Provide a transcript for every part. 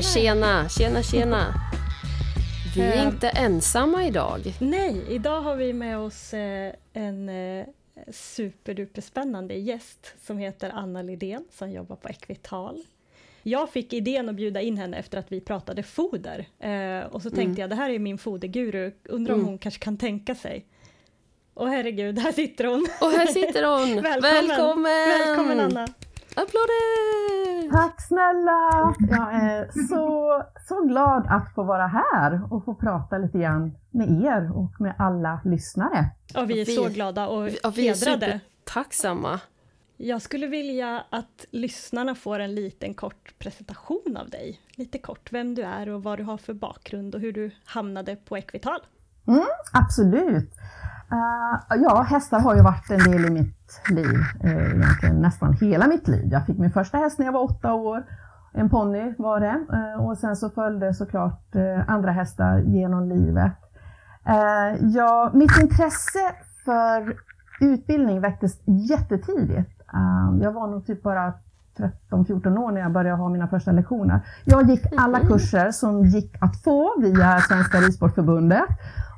men tjena, tjena, tjena. Vi är Eh. inte ensamma idag. Nej, idag har vi med oss eh, en eh, superduperspännande gäst som heter Anna Lidén som jobbar på Equital. Jag fick idén att bjuda in henne efter att vi pratade foder eh, och så tänkte jag det här är min foderguru, undrar om Mm. hon kanske kan tänka sig. Och herregud, här sitter hon! Och här sitter hon! Välkommen! Välkommen! Välkommen Anna! Applåder! Tack snälla! Jag är så, så glad att få vara här och få prata lite grann med er och med alla lyssnare. Och vi är så glada och Ja, vi hedrade. supertacksamma. Jag skulle vilja att lyssnarna får en liten kort presentation av dig. Lite kort vem du är och vad du har för bakgrund och hur du hamnade på Equital. Absolut! Uh, ja, hästar har ju varit en del i mitt liv, uh, egentligen nästan hela mitt liv. Jag fick min första häst när jag var åtta år. En ponny var det uh, och sen så följde såklart andra hästar genom livet. Ja, mitt intresse för utbildning väcktes jättetidigt. Jag var nog typ bara 13-14 år när jag började ha mina första lektioner. Jag gick alla kurser som gick att få via Svenska Ridsportförbundet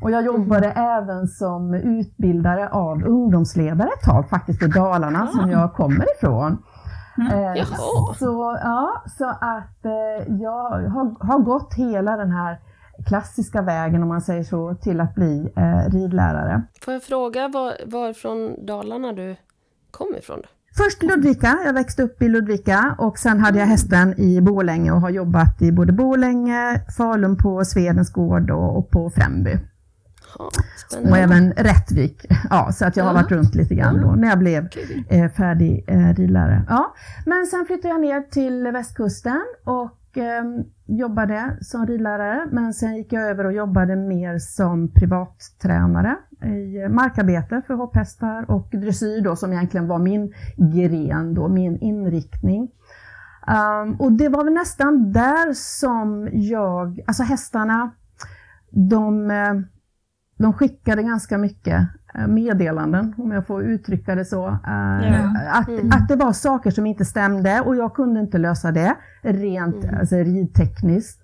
och jag jobbade även som utbildare av ungdomsledare ett tag, faktiskt i Dalarna som jag kommer ifrån. Eh, Jaha. så, ja, så att eh, jag har, har gått hela den här klassiska vägen, om man säger så, till att bli eh, ridlärare. Får jag fråga var, varifrån Dalarna du kom ifrån? då? Först Ludvika, jag växte upp i Ludvika och sen hade jag hästen i Borlänge och har jobbat i både Borlänge, Falun på Svedens gård och, på Främby. Ja, Och spännande. även Rättvik. Ja, så att jag har varit runt lite grann då när jag blev eh, färdig eh, ridlärare. Ja. Men sen flyttade jag ner till västkusten och eh, jobbade som ridlärare. Men sen gick jag över och jobbade mer som privattränare i markarbete för hopphästar och dressyr då som egentligen var min gren då, min inriktning. Um, och det var väl nästan där som jag, alltså hästarna, de, ehm, de skickade ganska mycket meddelanden, om jag får uttrycka det så. Eh, Ja. Att, att det var saker som inte stämde och jag kunde inte lösa det rent alltså, ridtekniskt.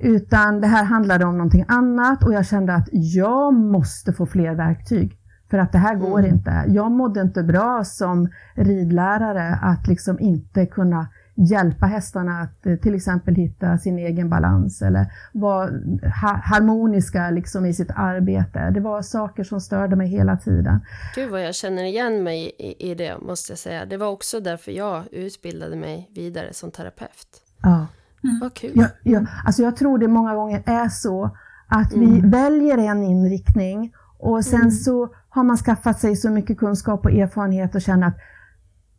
Utan det här handlade om någonting annat och jag kände att jag måste få fler verktyg. För att det här går inte. Jag mådde inte bra som ridlärare att liksom inte kunna hjälpa hästarna att eh, till exempel hitta sin egen balans eller vara ha- harmoniska liksom i sitt arbete. Det var saker som störde mig hela tiden. Gud vad jag känner igen mig i, i det, måste jag säga. Det var också därför jag utbildade mig vidare som terapeut. Ja. Vad kul. Jag, jag, alltså jag tror det många gånger är så att vi väljer en inriktning och sen så har man skaffat sig så mycket kunskap och erfarenhet och känner att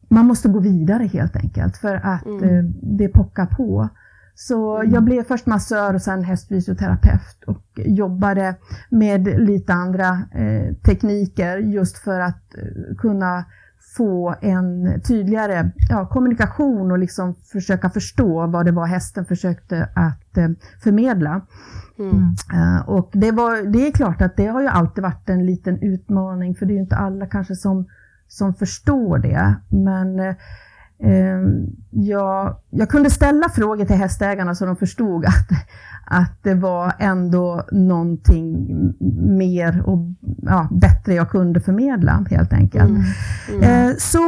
man måste gå vidare helt enkelt för att eh, det pockar på. Så jag blev först massör och sen hästfysioterapeut och jobbade med lite andra eh, tekniker just för att eh, kunna få en tydligare ja, kommunikation och liksom försöka förstå vad det var hästen försökte att eh, förmedla. Mm. Eh, och det, var, det är klart att det har ju alltid varit en liten utmaning för det är ju inte alla kanske som, som förstår det. Men eh, jag, jag kunde ställa frågor till hästägarna så de förstod att, att det var ändå någonting mer och ja, bättre jag kunde förmedla helt enkelt. Eh, Så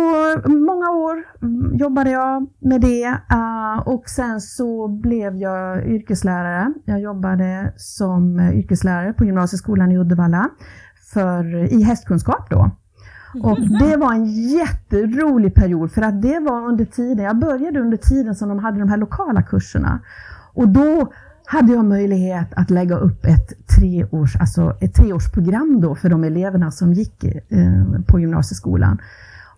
många år mm, jobbade jag med det eh, och sen så blev jag yrkeslärare. Jag jobbade som yrkeslärare på gymnasieskolan i Uddevalla för, i hästkunskap då. Och det var en jätterolig period för att det var under tiden, jag började under tiden som de hade de här lokala kurserna. Och då hade jag möjlighet att lägga upp ett, treårs, alltså ett treårsprogram då för de eleverna som gick eh, på gymnasieskolan.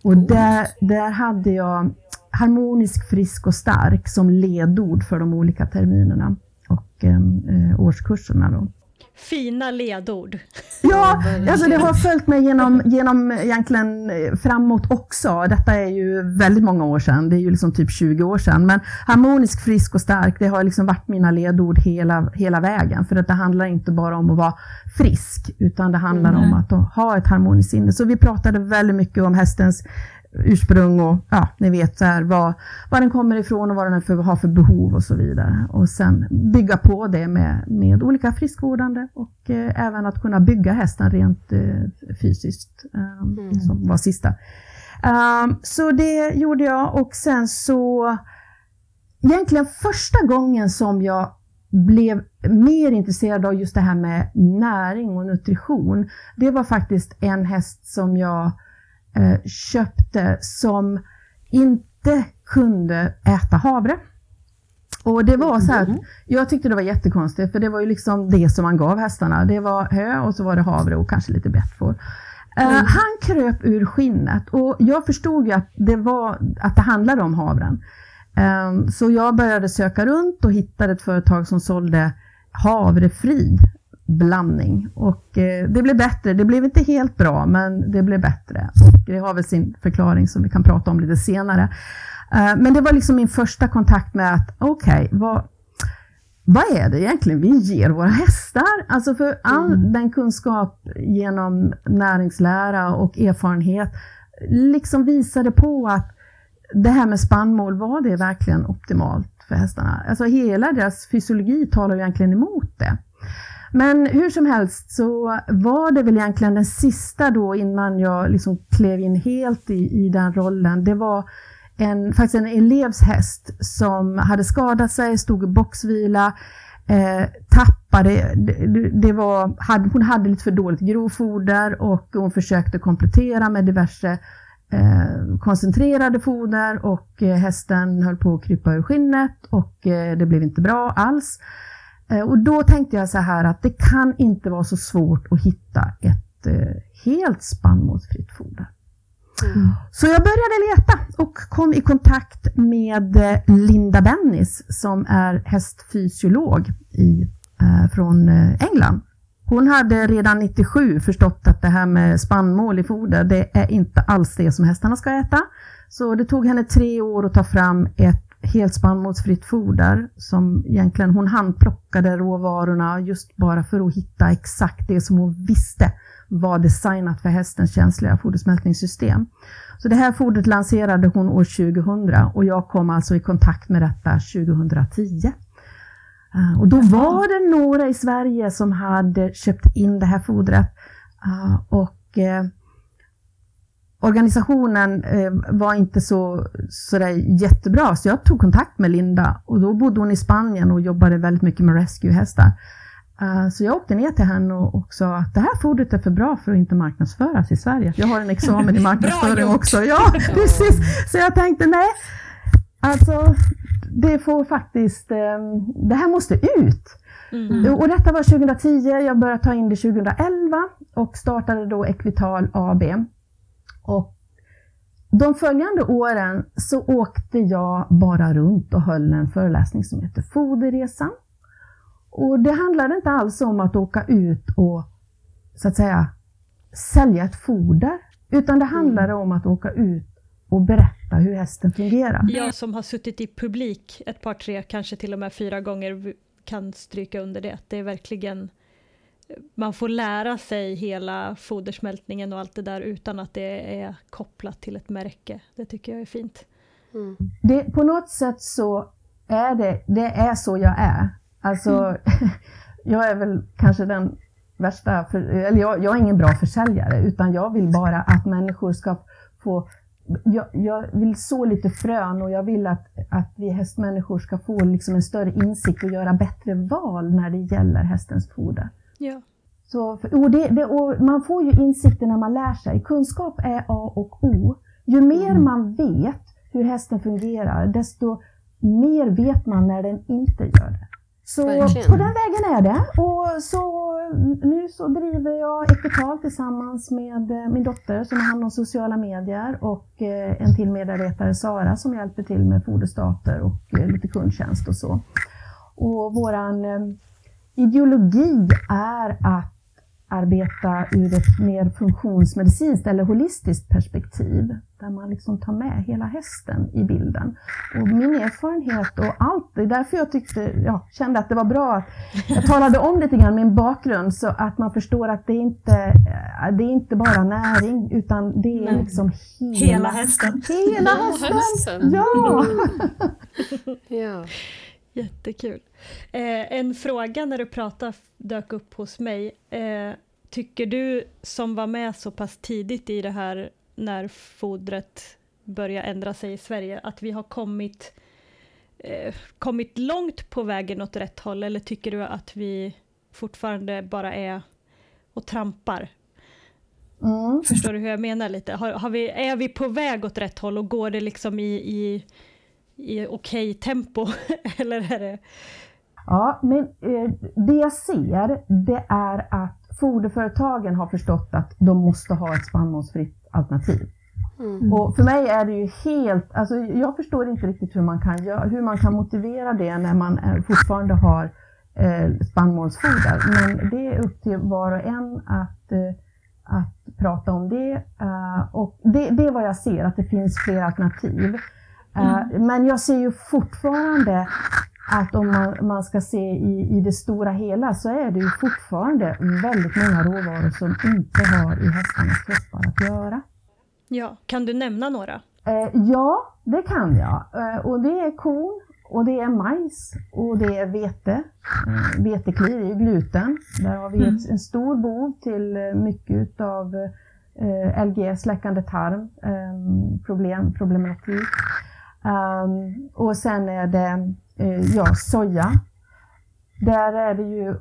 Och där, där hade jag harmonisk, frisk och stark som ledord för de olika terminerna och eh, eh, årskurserna. Då. Fina ledord. Ja, alltså det har följt mig genom, genom egentligen eh, framåt också. Detta är ju väldigt många år sedan, det är ju liksom typ 20 år sedan. Men harmonisk, frisk och stark, det har liksom varit mina ledord hela, hela vägen. För att det handlar inte bara om att vara frisk, utan det handlar om att ha ett harmoniskt sinne. Så vi pratade väldigt mycket om hästens ursprung och ja, ni vet så här, vad, var den kommer ifrån och vad den för, har för behov och så vidare. Och sen bygga på det med, med olika friskvårdande och eh, även att kunna bygga hästen rent eh, fysiskt, eh, mm. som var sista. Um, så det gjorde jag och sen så egentligen första gången som jag blev mer intresserad av just det här med näring och nutrition, det var faktiskt en häst som jag köpte som inte kunde äta havre. Och det var så här, mm. jag tyckte det var jättekonstigt för det var ju liksom det som man gav hästarna. Det var hö och så var det havre och kanske lite bettfår. Eh, mm. han kröp ur skinnet och jag förstod ju att det, var, att det handlade om havren. Um, så jag började söka runt och hittade ett företag som sålde havrefri blandning och eh, det blev bättre. Det blev inte helt bra, men det blev bättre. Och det har väl sin förklaring som vi kan prata om lite senare. Eh, men det var liksom min första kontakt med att okej, okay, vad, vad är det egentligen vi ger våra hästar? Alltså för all mm. den kunskap genom näringslära och erfarenhet liksom visade på att det här med spannmål, var det verkligen optimalt för hästarna? Alltså hela deras fysiologi talar ju egentligen emot det. Men hur som helst så var det väl egentligen den sista då innan jag liksom klev in helt i, i den rollen. Det var en, faktiskt en elevs häst som hade skadat sig, stod i boxvila, eh, tappade, det, det var, hade, hon hade lite för dåligt grovfoder och hon försökte komplettera med diverse eh, koncentrerade foder och eh, hästen höll på att krypa ur skinnet och eh, det blev inte bra alls. Eh, och då tänkte jag så här att det kan inte vara så svårt att hitta ett eh, helt spannmålsfritt foder. Mm. Så jag började leta och kom i kontakt med eh, Linda Bennis som är hästfysiolog i, från England. Hon hade redan 97 förstått att det här med spannmål i foder, det är inte alls det som hästarna ska äta. Så det tog henne tre år att ta fram ett helt spannmålsfritt foder som egentligen hon handplockade råvarorna just bara för att hitta exakt det som hon visste var designat för hästens känsliga fodersmältningssystem. Så det här fodret lanserade hon år 2000 och jag kom alltså i kontakt med detta 2010. Eh, och då var det några i Sverige som hade köpt in det här fodret eh, och eh, organisationen var inte så, så där jättebra så jag tog kontakt med Linda och då bodde hon i Spanien och jobbade väldigt mycket med rescuehästar. Så jag åkte ner till henne och sa att det här fodret är för bra för att inte marknadsföras i Sverige. Jag har en examen i marknadsföring också. Ja, precis. Så jag tänkte nej, alltså det får faktiskt, ehm, det här måste ut. Mm. Och detta var 2010, jag började ta in det 2011 och startade då Equital AB. Och de följande åren så åkte jag bara runt och höll en föreläsning som heter Foderresan. Och det handlade inte alls om att åka ut och så att säga sälja ett foder, utan det handlade mm. om att åka ut och berätta hur hästen fungerar. Jag som har suttit i publik ett par, tre, kanske till och med fyra gånger kan stryka under det. Det är verkligen man får lära sig hela fodersmältningen och allt det där utan att det är kopplat till ett märke. Det tycker jag är fint. Mm. Det, på något sätt så är det, det är så jag är. Alltså, mm. jag är väl kanske den värsta, för, eller jag, jag är ingen bra försäljare utan jag vill bara att människor ska få jag, jag, vill så lite frön och jag vill att, att vi hästmänniskor ska få liksom en större insikt och göra bättre val när det gäller hästens foder. Ja. Så, och det, det, och man får ju insikter när man lär sig. Kunskap är A och O. Ju mer mm. man vet hur hästen fungerar, desto mer vet man när den inte gör det. Så Verkligen. på den vägen är det. Och så, nu så driver jag Equital tillsammans med eh, min dotter som har hand om sociala medier och eh, en till medarbetare, Sara, som hjälper till med foderstater och eh, lite kundtjänst och så. Och våran ideologi är att, arbeta ur ett mer funktionsmedicinskt eller holistiskt perspektiv. Där man liksom tar med hela hästen i bilden. Och min erfarenhet och allt, det är därför jag tyckte, ja, kände att det var bra att jag talade om lite grann min bakgrund så att man förstår att det är inte det är inte bara näring utan det är liksom hela, hela hästen. Hela hästen! Ja! ja. Jättekul. Eh, en fråga när du pratade dök upp hos mig. Eh, tycker du som var med så pass tidigt i det här när fodret börjar ändra sig i Sverige, att vi har kommit, eh, kommit långt på vägen åt rätt håll eller tycker du att vi fortfarande bara är och trampar? Mm. Förstår du hur jag menar lite? Har, har vi, är vi på väg åt rätt håll och går det liksom i, i, i okej tempo? eller är det... Ja, men eh, det jag ser det är att foderföretagen har förstått att de måste ha ett spannmålsfritt alternativ. Mm. Och för mig är det ju helt, alltså jag förstår inte riktigt hur man kan, göra, hur man kan motivera det när man fortfarande har eh, spannmålsfoder. Men det är upp till var och en att, eh, att prata om det. Uh, och det, det är vad jag ser, att det finns fler alternativ. Mm. Men jag ser ju fortfarande att om man, man ska se i, i det stora hela så är det ju fortfarande väldigt många råvaror som inte har i hästarnas kroppar att göra. Ja, kan du nämna några? Eh, ja, det kan jag. Eh, och det är korn, och det är majs och det är vete. Eh, veteklir är gluten. Där har vi mm. ett, en stor bov till eh, mycket av eh, LG, släckande tarm, eh, problem, problematik. Um, och sen är det eh, ja, soja. Där är det ju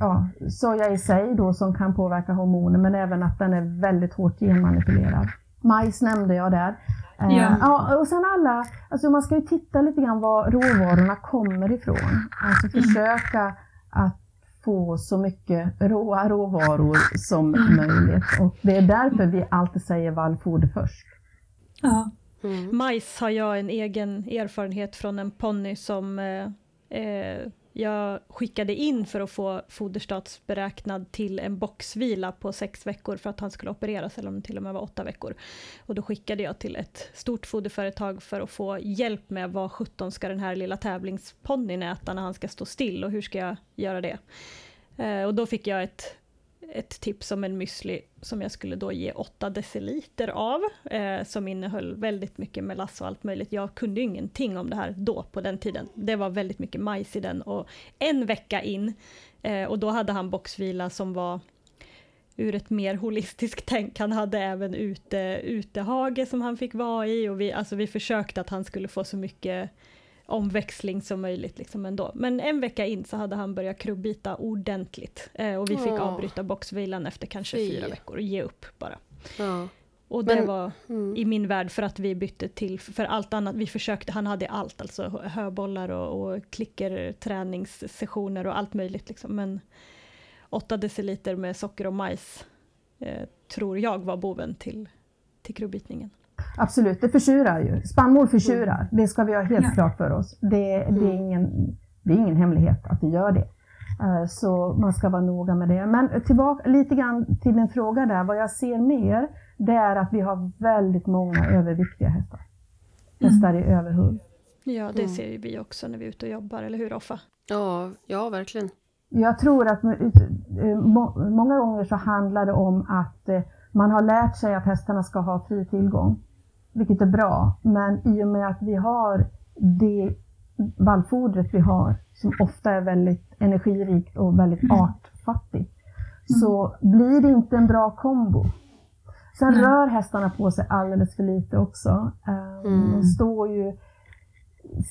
ja, soja i sig då som kan påverka hormoner men även att den är väldigt hårt genmanipulerad. Majs nämnde jag där. Eh, ja. ja. och sen alla, alltså man ska ju titta lite grann var råvarorna kommer ifrån. Alltså mm. försöka att få så mycket råa råvaror som mm. möjligt. Och det är därför vi alltid säger vallfoder först. Ja. Mm. Majs har jag en egen erfarenhet från en ponny som eh, eh, jag skickade in för att få foderstatsberäknad till en boxvila på sex veckor för att han skulle opereras, eller om det till och med var åtta veckor. Och då skickade jag till ett stort foderföretag för att få hjälp med vad sjutton ska den här lilla tävlingsponnyn äta när han ska stå still och hur ska jag göra det? Eh, och då fick jag ett ett tips om en müsli som jag skulle då ge 8 deciliter av, eh, som innehöll väldigt mycket melass och allt möjligt. Jag kunde ingenting om det här då, på den tiden. Det var väldigt mycket majs i den och en vecka in, eh, och då hade han boxvila som var ur ett mer holistiskt tänk. Han hade även ute, utehage som han fick vara i och vi, alltså vi försökte att han skulle få så mycket omväxling som möjligt liksom ändå. Men en vecka in så hade han börjat krubbita ordentligt eh, och vi fick oh. avbryta boxvilan efter kanske Fy. fyra veckor och ge upp bara. Oh. Och det Men, var mm. i min värld för att vi bytte till, för allt annat, vi försökte, han hade allt, alltså höbollar och, och klicker, träningssessioner och allt möjligt liksom. Men 8 deciliter med socker och majs eh, tror jag var boven till, till krubbitningen. Absolut, det försurar ju. Spannmål försurar, mm. det ska vi ha helt ja. klart för oss. Det, det, är mm. ingen, det är ingen hemlighet att det gör det. Eh, så man ska vara noga med det. Men tillbaka lite grann till din fråga där, vad jag ser mer, det är att vi har väldigt många överviktiga hästar. Mm. Hästar i överhull. Ja, det ser ju vi också när vi är ute och jobbar, eller hur Offa? Ja, ja verkligen. Jag tror att många gånger så handlar det om att eh, man har lärt sig att hästarna ska ha fri tillgång vilket är bra. Men i och med att vi har det vallfodret vi har, som ofta är väldigt energirikt och väldigt mm. artfattigt, mm. så blir det inte en bra kombo. Sen mm. rör hästarna på sig alldeles för lite också. Ehm, mm. De står ju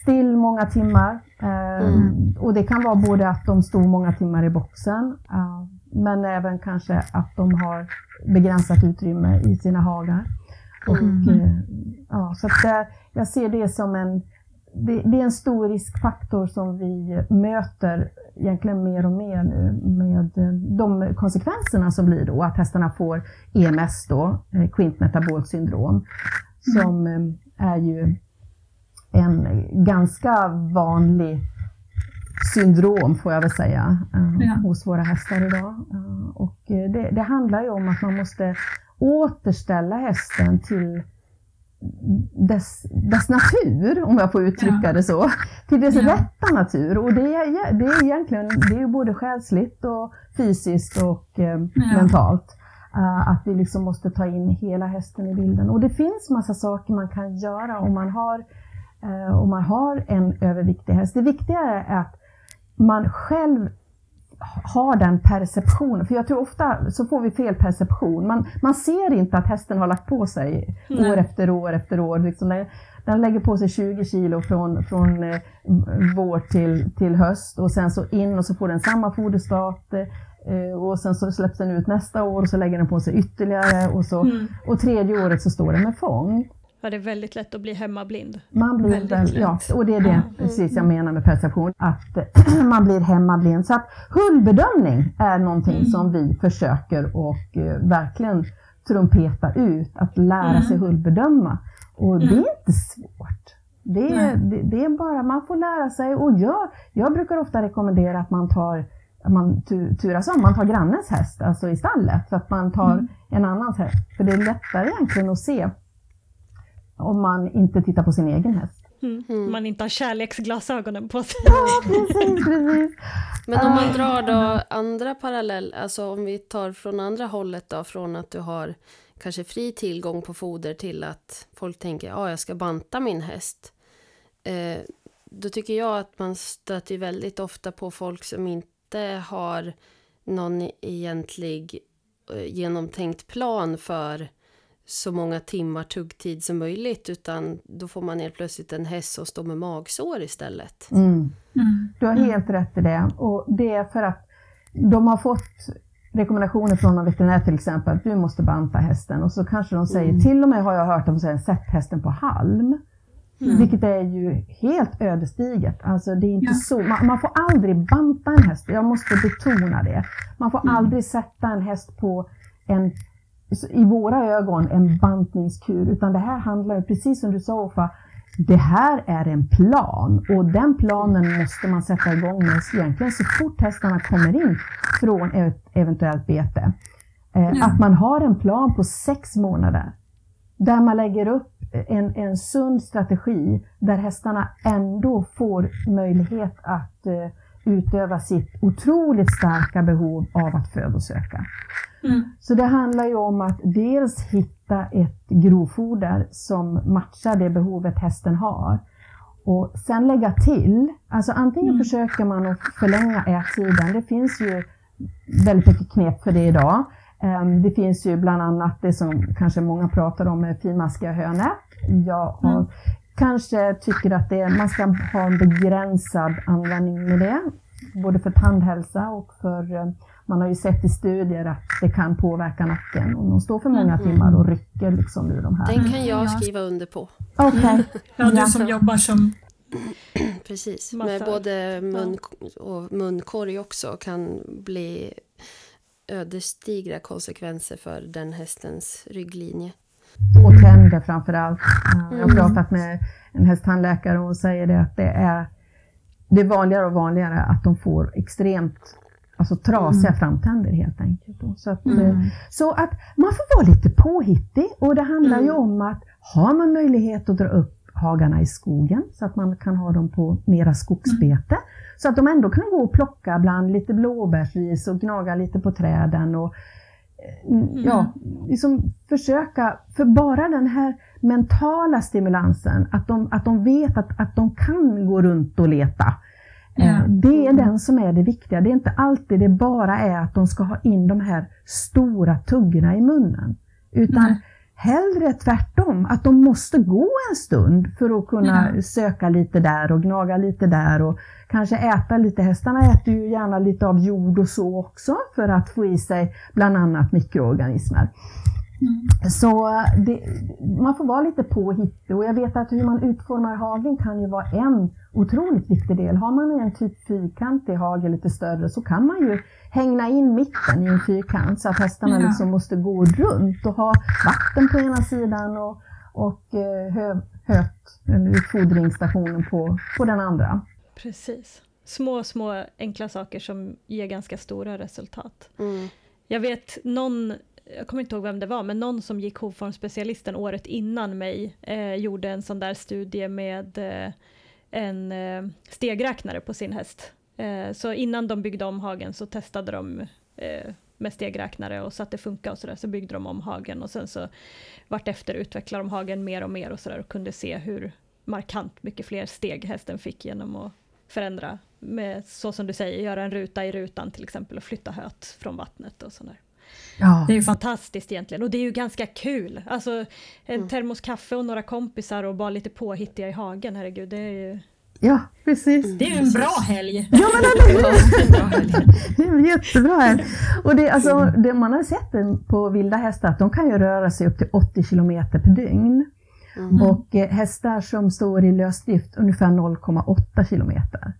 still många timmar. Ehm, mm. Och det kan vara både att de står många timmar i boxen, ehm, men även kanske att de har begränsat utrymme i sina hagar. Och, mm. Eh, ja, så att jag ser det som en, det, det, är en stor riskfaktor som vi möter egentligen mer och mer nu med eh, de konsekvenserna som blir då att hästarna får EMS då, eh, Quint metabolt syndrom, som är ju en ganska vanlig syndrom får jag väl säga ja. hos våra hästar idag. Och det, det handlar ju om att man måste återställa hästen till dess, dess natur, om jag får uttrycka ja. det så, till dess ja. rätta natur. Och det är, det är egentligen det är både själsligt och fysiskt och eh, ja. mentalt. Uh, att vi liksom måste ta in hela hästen i bilden. Och det finns massa saker man kan göra om man har, uh, om man har en överviktig häst. Det viktiga är att man själv har den perceptionen, för jag tror ofta så får vi fel perception. Man, man ser inte att hästen har lagt på sig Nej. år efter år efter år. Liksom den, den lägger på sig 20 kilo från, från eh, vår till, till höst och sen så in och så får den samma foderstat eh, och sen så släpps den ut nästa år och så lägger den på sig ytterligare och, så, mm. och tredje året så står den med fång. Ja, det väldigt lätt att bli hemmablind. Man blir väldigt väl, ja, och det är det precis jag menar med perception, att man blir hemmablind. Så att hullbedömning är någonting mm. som vi försöker och uh, verkligen trumpeta ut, att lära mm. sig hullbedöma. Och mm. det är inte svårt. Det är, det, det, är bara, man får lära sig och jag, jag brukar ofta rekommendera att man tar man turas om, man tar grannens häst, alltså i stallet, så att man tar mm. en annans häst. För det är lättare egentligen att se om man inte tittar på sin egen häst. Mm. Mm. Man inte har kärleksglasögonen på sig. Ja, precis, precis. Men om man drar då andra parallell, alltså om vi tar från andra hållet då, från att du har kanske fri tillgång på foder till att folk tänker, ja, jag ska banta min häst. Eh, då tycker jag att man stöter väldigt ofta på folk som inte har någon egentlig eh, genomtänkt plan för så många timmar tuggtid som möjligt utan då får man helt plötsligt en häst som står med magsår istället. Mm. Mm. Du har helt rätt i det och det är för att de har fått rekommendationer från en veterinär till exempel, att du måste banta hästen och så kanske de säger, mm. till och med har jag hört dem säga, sätt hästen på halm. Mm. Vilket är ju helt ödesdigert. Alltså det är inte ja. så, man, man, får aldrig banta en häst, jag måste betona det. Man får mm. aldrig sätta en häst på en i våra ögon en bantningskur, utan det här handlar precis som du sa Uffa, det här är en plan. Och den planen måste man sätta igång med egentligen så fort hästarna kommer in från ett eventuellt bete. Eh, Att man har en plan på sex månader. Där man lägger upp en, en sund strategi där hästarna ändå får möjlighet att eh, utöva sitt otroligt starka behov av att födosöka. Mm. Så det handlar ju om att dels hitta ett grovfoder som matchar det behovet hästen har. Och sen lägga till, alltså antingen mm. försöker man att förlänga ättiden, det finns ju väldigt mycket knep för det idag. Ehm, det finns ju bland annat det som kanske många pratar om med finmaskiga hönor. Jag har, mm. Kanske tycker att det, man ska ha en begränsad användning med det, både för tandhälsa och för eh, man har ju sett i studier att det kan påverka nacken och de står för många mm. timmar och rycker liksom ur de här. Den kan jag skriva under på. Okej. Okay. Ja, du som jobbar som Precis, med både mun och munkorg också kan bli ödesdigra konsekvenser för den hästens rygglinje. Och tänder framför allt. Jag har mm. pratat med en hästtandläkare och hon säger det att det är, det är vanligare och vanligare att de får extremt Alltså trasiga mm. framtänder helt enkelt. Så att, mm. Eh, så att man får vara lite påhittig och det handlar mm. ju om att har man möjlighet att dra upp hagarna i skogen så att man kan ha dem på mera skogsbete. Mm. Så att de ändå kan gå och plocka bland lite blåbärsris och gnaga lite på träden. Och, eh, mm. ja, liksom försöka, för bara den här mentala stimulansen, att de, att de vet att, att de kan gå runt och leta. Ja. Det är den som är det viktiga. Det är inte alltid det bara är att de ska ha in de här stora tuggorna i munnen. Utan Nej. Hellre tvärtom, att de måste gå en stund för att kunna ja. söka lite där och gnaga lite där och kanske äta lite. Hästarna äter ju gärna lite av jord och så också för att få i sig bland annat mikroorganismer. Mm. Så det, man får vara lite påhittig och jag vet att hur man utformar hagen kan ju vara en otroligt viktig del. Har man en typ fyrkantig hage lite större så kan man ju hängna in mitten i en fyrkant så att hästarna ja. liksom måste gå runt och ha vatten på ena sidan och, och eh, hö, höt, eller utfodringsstationen på, på den andra. Precis. små, små enkla saker som ger ganska stora resultat. Mm. Jag vet någon, jag kommer inte ihåg vem det var, men någon som gick hovformsspecialisten året innan mig eh, gjorde en sån där studie med eh, en eh, stegräknare på sin häst. Eh, så innan de byggde om hagen så testade de eh, med stegräknare och så att det funkade. och sådär, så byggde de om hagen och sen så vartefter utvecklade de hagen mer och mer och sådär och kunde se hur markant mycket fler steg hästen fick genom att förändra med, så som du säger, göra en ruta i rutan till exempel och flytta höet från vattnet och sådär. Ja. Det är ju fantastiskt egentligen och det är ju ganska kul. Alltså en Mm. termos kaffe och några kompisar och bara lite påhittiga i hagen, herregud. Det är ju, ja, precis. det är ju en bra helg. Ja, men eller hur? Helg. Det är jättebra. Här. Och det, alltså, det, man har sett på vilda hästar att de kan ju röra sig upp till 80 kilometer per dygn. Mm. Och eh, hästar som står i lösdrift ungefär 0,8 kilometer.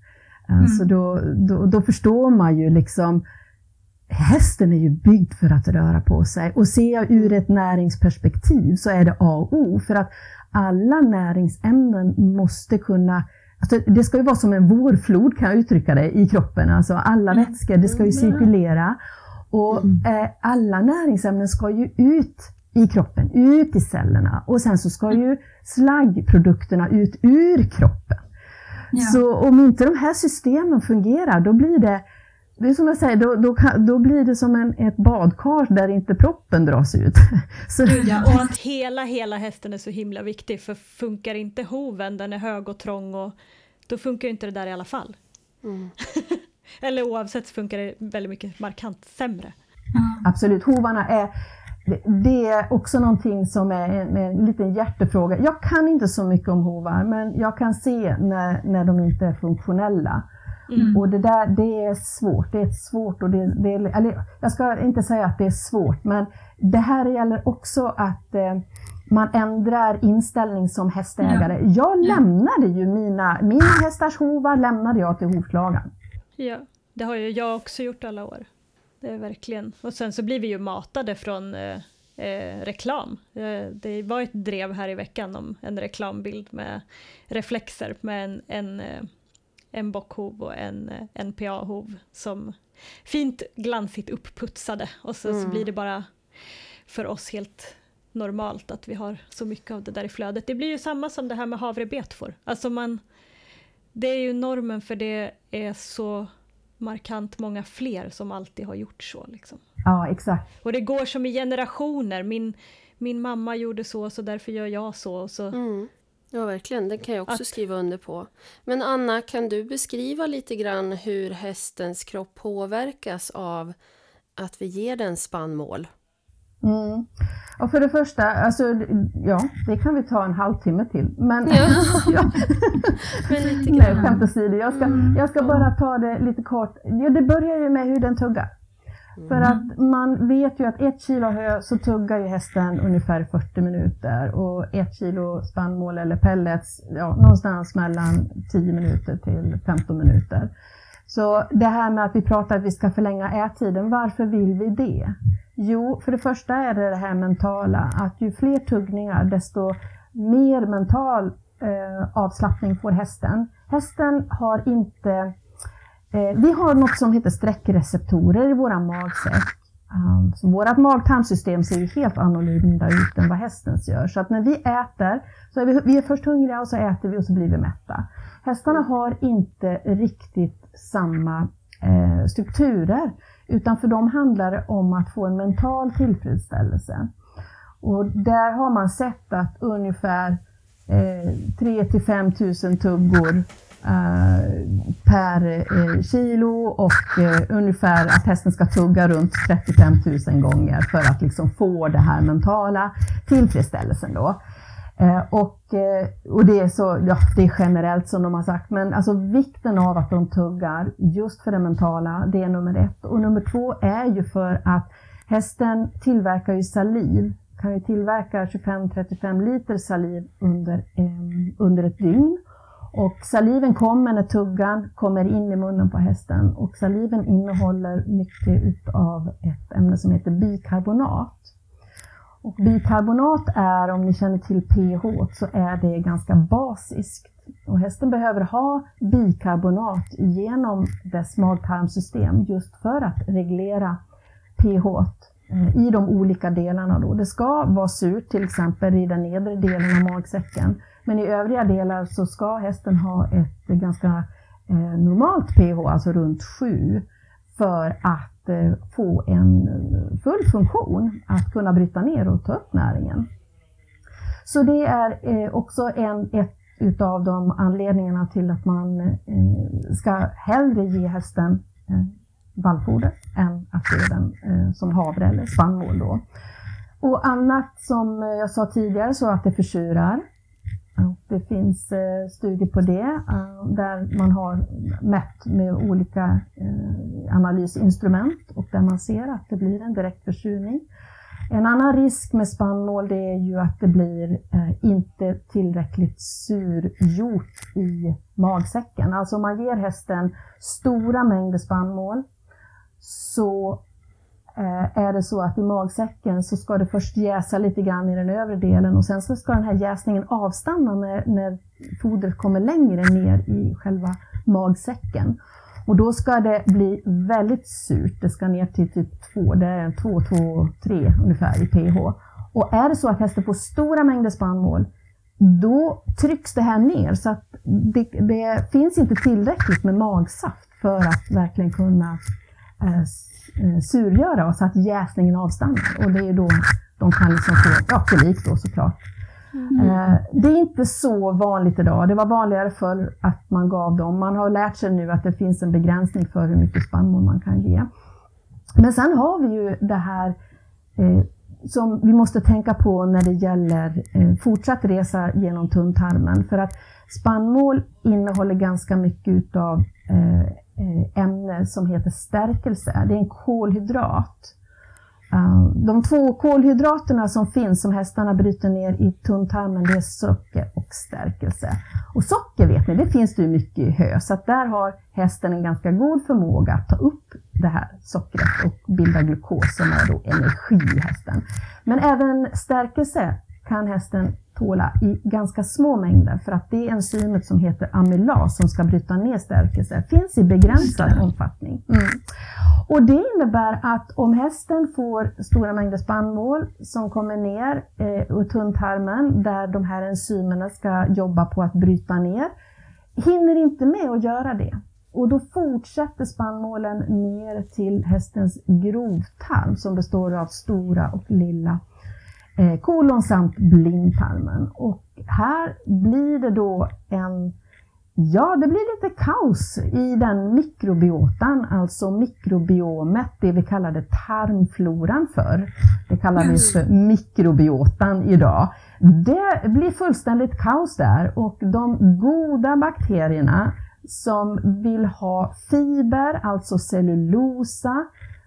Eh, Så då, då, då förstår man ju liksom Hästen är ju byggd för att röra på sig. Och ser jag ur ett näringsperspektiv så är det A och O för att alla näringsämnen måste kunna Alltså det ska ju vara som en vårflod kan jag uttrycka det i kroppen, alltså alla vätskor, det ska ju cirkulera. Och eh, alla näringsämnen ska ju ut i kroppen, ut i cellerna. Och sen så ska ju slaggprodukterna ut ur kroppen. Ja. Så om inte de här systemen fungerar, då blir det det är som jag säger, då, då, kan, då blir det som en, ett badkar där inte proppen dras ut. Så, Ja, och att hela, hela hästen är så himla viktig, för funkar inte hoven, den är hög och trång, och då funkar inte det där i alla fall. Mm. Eller oavsett så funkar det väldigt mycket markant sämre. Absolut, hovarna är det- det är också någonting som är en, en liten hjärtefråga. Jag kan inte så mycket om hovar, men jag kan se när, när de inte är funktionella. Mm. Och det där, det är svårt. Det är svårt och det, det är, eller jag ska inte säga att det är svårt, men det här gäller också att eh, man ändrar inställning som hästägare. Jag lämnade ju mina, mina hästars hovar lämnade jag till hovslagaren. Ja, det har ju jag också gjort alla år. Det är verkligen. Och sen så blir vi ju matade från eh, eh, reklam. Eh, det var ett drev här i veckan om en reklambild med reflexer med en, en, eh, en bockhov och en eh, NPA-hov som fint glansigt uppputsade och så, så Mm. blir det bara för oss helt normalt att vi har så mycket av det där i flödet. Det blir ju samma som det här med havrebetfor. Alltså man, det är ju normen för det är så markant många fler som alltid har gjort så. Liksom. Ja, exakt. Och det går som i generationer. Min, min mamma gjorde så, så därför gör jag så. Och så. Mm. Ja, verkligen. Den kan jag också Att- skriva under på. Men Anna, kan du beskriva lite grann hur hästens kropp påverkas av att vi ger den spannmål? Mm. Och för det första, alltså, ja, det kan vi ta en halvtimme till. Men, ja. Men lite Nej, grann. skämt åsido. Jag ska, jag ska bara ta det lite kort. Ja, det börjar ju med hur den tuggar. För att man vet ju att ett kilo hö så tuggar ju hästen ungefär 40 minuter och ett kilo spannmål eller pellets ja, någonstans mellan 10 minuter till 15 minuter. Så det här med att vi pratar att vi ska förlänga ättiden, varför vill vi det? Jo, för det första är det det här mentala, att ju fler tuggningar desto mer mental eh, avslappning får hästen. Hästen har inte Eh, vi har något som heter sträckreceptorer i våra magsäck. Um, så vårt mag-tarmsystem ser ju helt annorlunda ut än vad hästens gör. Så att när vi äter, så är vi, vi är först hungriga och så äter vi och så blir vi mätta. Hästarna har inte riktigt samma eh, strukturer, utan för dem handlar det om att få en mental tillfredsställelse. Och där har man sett att ungefär eh, 3 till 5 000 tuggor eh, per eh, kilo och eh, ungefär att hästen ska tugga runt 35 000 gånger för att liksom få det här mentala tillfredsställelsen då. Eh, och, eh, och det är så, ja, det är generellt som de har sagt, men alltså vikten av att de tuggar just för det mentala, det är nummer ett. Och nummer två är ju för att hästen tillverkar ju saliv, kan ju tillverka 25-35 liter saliv under, eh, under ett dygn. Och saliven kommer när tuggan kommer in i munnen på hästen och saliven innehåller mycket utav ett ämne som heter bikarbonat. Och bikarbonat är, om ni känner till pH, så är det ganska basiskt. Och hästen behöver ha bikarbonat genom dess magtarmsystem just för att reglera pH i de olika delarna. Då. Det ska vara surt till exempel i den nedre delen av magsäcken. Men i övriga delar så ska hästen ha ett ganska eh, normalt pH, alltså runt 7, för att eh, få en full funktion, att kunna bryta ner och ta upp näringen. Så det är eh, också en, ett utav de anledningarna till att man eh, ska hellre ge hästen eh, vallfoder än att ge den eh, som havre eller spannmål. Då. Och annat som jag sa tidigare så att det försurar. Det finns eh, studier på det eh, där man har mätt med olika eh, analysinstrument och där man ser att det blir en direkt försurning. En annan risk med spannmål det är ju att det blir eh, inte tillräckligt surgjort i magsäcken. Alltså om man ger hästen stora mängder spannmål så Eh, är det så att i magsäcken så ska det först jäsa lite grann i den övre delen och sen så ska den här jäsningen avstanna när, när fodret kommer längre ner i själva magsäcken. Och då ska det bli väldigt surt. Det ska ner till typ 2, det är 2, 2, 3 ungefär i pH. Och är det så att hästen får stora mängder spannmål, då trycks det här ner så att det, det finns inte tillräckligt med magsaft för att verkligen kunna eh, eh surgöra så att jäsningen avstannar. Och det är då de kan liksom få ja, kolik då såklart. Mm. Eh, det är inte så vanligt idag. Det var vanligare förr att man gav dem. Man har lärt sig nu att det finns en begränsning för hur mycket spannmål man kan ge. Men sen har vi ju det här eh, som vi måste tänka på när det gäller eh, fortsatt resa genom tunntarmen. För att spannmål innehåller ganska mycket utav eh Eh, ämne som heter stärkelse. Det är en kolhydrat eh, de två kolhydraterna som finns som hästarna bryter ner i tunntarmen det är socker och stärkelse. Och socker vet ni, det finns det ju mycket i hö så att där har hästen en ganska god förmåga att ta upp det här sockret och bilda glukos som är då energi i hästen. Men även stärkelse kan hästen tåla i ganska små mängder för att det enzymet som heter amylas som ska bryta ner stärkelse finns i begränsad omfattning. Mm. Och det innebär att om hästen får stora mängder spannmål som kommer ner eh, ur tunntarmen där de här enzymerna ska jobba på att bryta ner, hinner inte med att göra det. Och då fortsätter spannmålen ner till hästens grovtarm som består av stora och lilla eh, kolon samt blindtarmen. Och här blir det då en Ja, det blir lite kaos i den mikrobiotan, alltså mikrobiomet, det vi kallade tarmfloran för. Det kallar vi för mikrobiotan idag. Det blir fullständigt kaos där och de goda bakterierna som vill ha fiber, alltså cellulosa,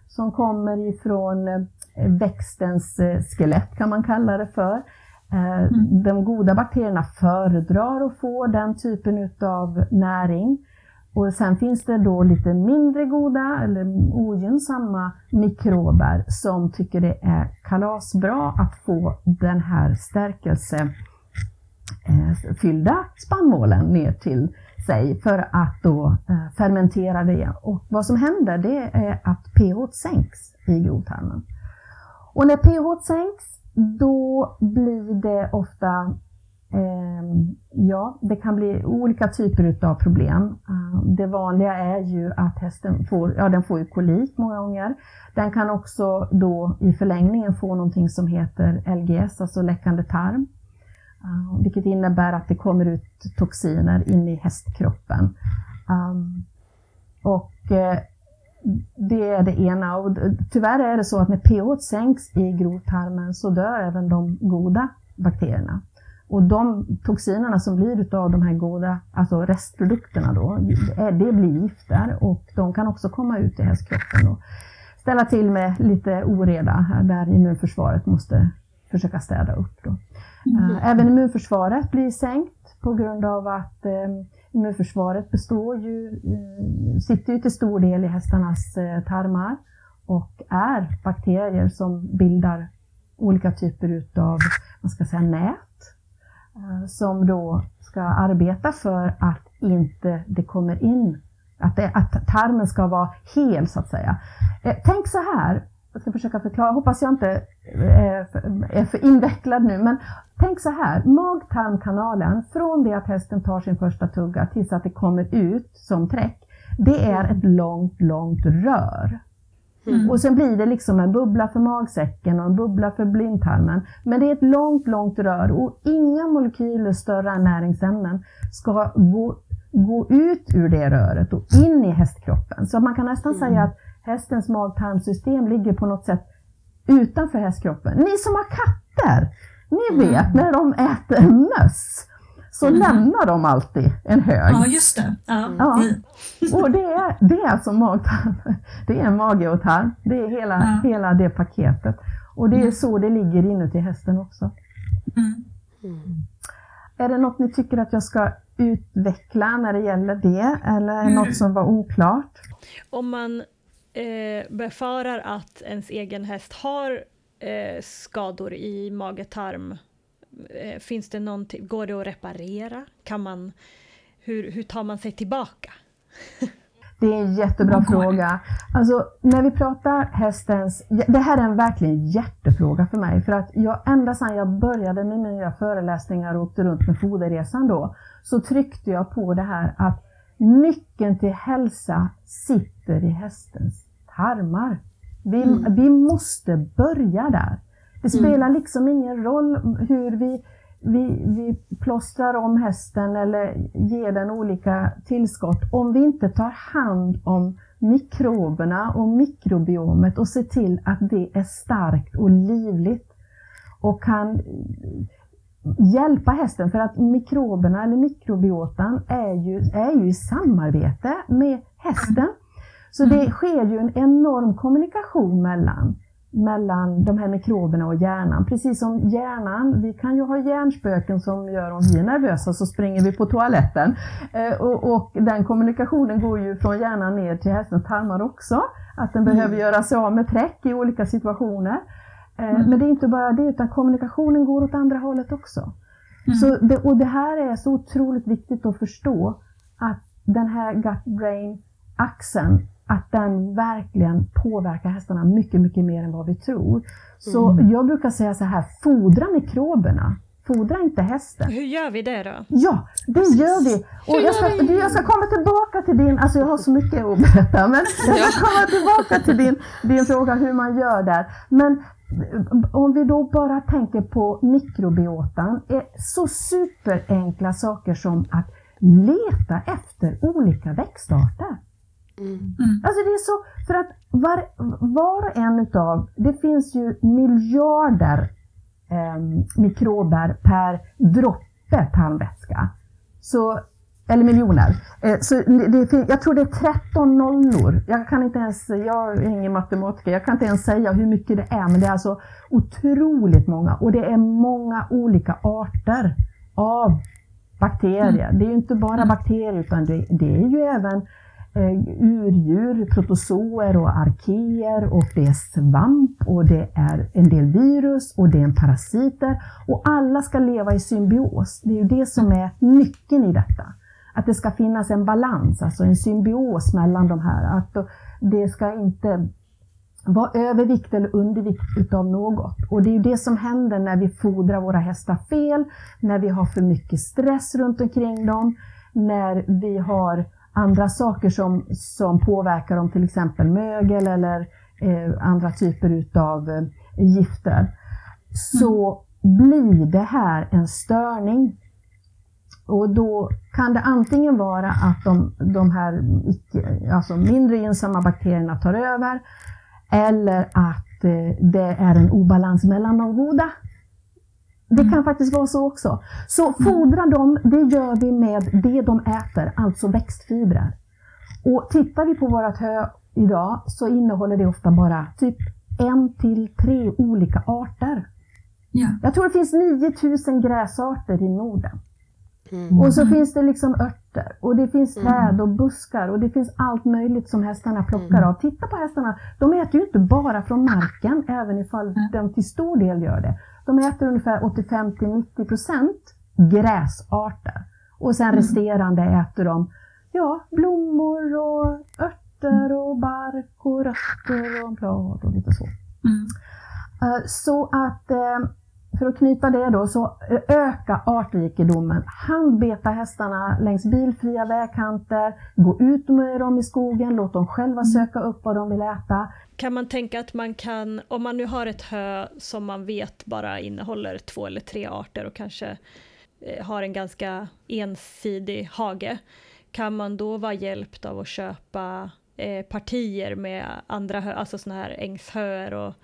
som kommer ifrån eh, växtens eh, skelett kan man kalla det för. Eh, mm. De goda bakterierna föredrar att få den typen av näring. Och sen finns det då lite mindre goda eller ogynnsamma mikrober som tycker det är kalasbra att få den här stärkelsefyllda spannmålen ner till sig för att då fermentera det. Och vad som händer det är att pH sänks i grovtarmen. Och när pH sänks, då blir det ofta eh, Ja, det kan bli olika typer av problem. Eh, det vanliga är ju att hästen får, ja, den får ju kolik många gånger. Den kan också då i förlängningen få någonting som heter LGS, alltså läckande tarm. Eh, vilket innebär att det kommer ut toxiner in i hästkroppen. Ehm, och eh, det är det ena. Och tyvärr är det så att när pH sänks i grovtarmen så dör även de goda bakterierna. Och de toxinerna som blir utav de här goda, alltså restprodukterna då, det blir gifter och de kan också komma ut i hästkroppen och ställa till med lite oreda där immunförsvaret måste försöka städa upp. Då. Mm. Även immunförsvaret blir sänkt på grund av att eh, Immunförsvaret består ju, eh, sitter ju till stor del i hästarnas eh, tarmar och är bakterier som bildar olika typer utav, man ska säga, nät eh, som då ska arbeta för att inte det kommer in, att, det, att tarmen ska vara hel så att säga. Tänk så här, jag ska försöka förklara, hoppas jag inte är för, är för invecklad nu, men tänk så här, mag-tarmkanalen från det att hästen tar sin första tugga tills att det kommer ut som träck, det är ett långt, långt rör. Mm. Och sen blir det liksom en bubbla för magsäcken och en bubbla för blindtarmen. Men det är ett långt, långt rör och inga molekyler större än näringsämnen ska gå, gå ut ur det röret och in i hästkroppen. Så man kan nästan mm. säga att hästens mag-tarmsystem ligger på något sätt utanför hästkroppen. Ni som har katter, ni mm. vet mm. när de äter möss så mm. lämnar de alltid en hög. Ja, just det. Ja. ja. Och det är, det är alltså magtarm. Det är mage och tarm. Det är hela, ja. hela det paketet. Och det är mm. så det ligger inuti hästen också. Mm. Är det något ni tycker att jag ska utveckla när det gäller det? Eller är det något som var oklart? Om man eh, befarar att ens egen häst har eh, skador i mage-tarm Eh, finns det någonting, går det att reparera? Kan man, hur, hur tar man sig tillbaka? Det är en jättebra fråga. Alltså, när vi pratar hästens... Det här är en verkligen hjärtefråga för mig. För att jag, ända sedan jag började med mina föreläsningar och åkte runt med foderresan då, så tryckte jag på det här att nyckeln till hälsa sitter i hästens tarmar. Vi, mm. vi måste börja där. Det mm. spelar liksom ingen roll hur vi, vi, vi plåstrar om hästen eller ger den olika tillskott om vi inte tar hand om mikroberna och mikrobiomet och ser till att det är starkt och livligt och kan hjälpa hästen för att mikroberna eller mikrobiotan är ju, är ju i samarbete med hästen. Så det mm. sker ju en enorm kommunikation mellan mellan de här mikroberna och hjärnan. Precis som hjärnan, vi kan ju ha hjärnspöken som gör om vi är nervösa så springer vi på toaletten. Eh, och, och, den kommunikationen går ju från hjärnan ner till hästens tarmar också. Att den mm. behöver göra sig av med träck i olika situationer. Eh, mm. Men det är inte bara det, utan kommunikationen går åt andra hållet också. Mm. Så det, och det här är så otroligt viktigt att förstå att den här gut-brain-axeln att den verkligen påverkar hästarna mycket, mycket mer än vad vi tror. Så mm. jag brukar säga så här, fodra mikroberna. Fodra inte hästen. Hur gör vi det då? Ja, det gör vi. Och jag ska, jag ska komma tillbaka till din, alltså jag har så mycket att berätta, men jag ska komma tillbaka till din, din fråga hur man gör där. Men om vi då bara tänker på mikrobiotan, är så superenkla saker som att leta efter olika växtarter. Mm. mm. Alltså det är så, för att var, var och en utav, det finns ju miljarder eh, mikrober per droppe tarmvätska. Så, eller miljoner. Eh, så det, jag tror det är 13 nollor. Jag kan inte ens, jag är ingen matematiker, jag kan inte ens säga hur mycket det är, men det är alltså otroligt många. Och det är många olika arter av bakterier. Mm. Det är ju inte bara mm. bakterier, utan det, det är ju även eh, Eh, urdjur, protozoer och arkeer och det är svamp och det är en del virus och det är en parasiter och alla ska leva i symbios. Det är ju det som är nyckeln i detta. Att det ska finnas en balans, alltså en symbios mellan de här. Att det ska inte vara övervikt eller undervikt utav något. Och det är ju det som händer när vi fodrar våra hästar fel, när vi har för mycket stress runt omkring dem, när vi har andra saker som, som påverkar dem, till exempel mögel eller eh, andra typer utav eh, gifter, så mm. blir det här en störning. Och då kan det antingen vara att de, de här icke, alltså mindre gynnsamma bakterierna tar över, eller att eh, det är en obalans mellan de goda det kan faktiskt vara så också. Så fodra dem, det gör vi med det de äter, alltså växtfibrer. Och tittar vi på vårt hö idag så innehåller det ofta bara typ en till tre olika arter. Ja. Jag tror det finns 9000 gräsarter i Norden. Mm. Och så finns det liksom örter och det finns mm. träd och buskar och det finn allt möjligt som hästarna plockar mm. av. Titta på hästarna, de äter ju inte bara från marken, även ifall de till stor del gör det. De äter ungefär 85-90% gräsarter. Och sen Mm. resterande äter de ja, blommor och örter och bark och rötter och blad och lite så. Mm. Eh, Så att eh, för att knyta det då, så öka artrikedomen. Handbeta hästarna längs bilfria vägkanter, gå ut med dem i skogen, låt dem själva söka upp vad de vill äta. Kan man tänka att man kan, om man nu har ett hö som man vet bara innehåller två eller tre arter och kanske eh, har en ganska ensidig hage, kan man då vara hjälpt av att köpa eh, partier med andra hö, alltså sådana här ängshöer och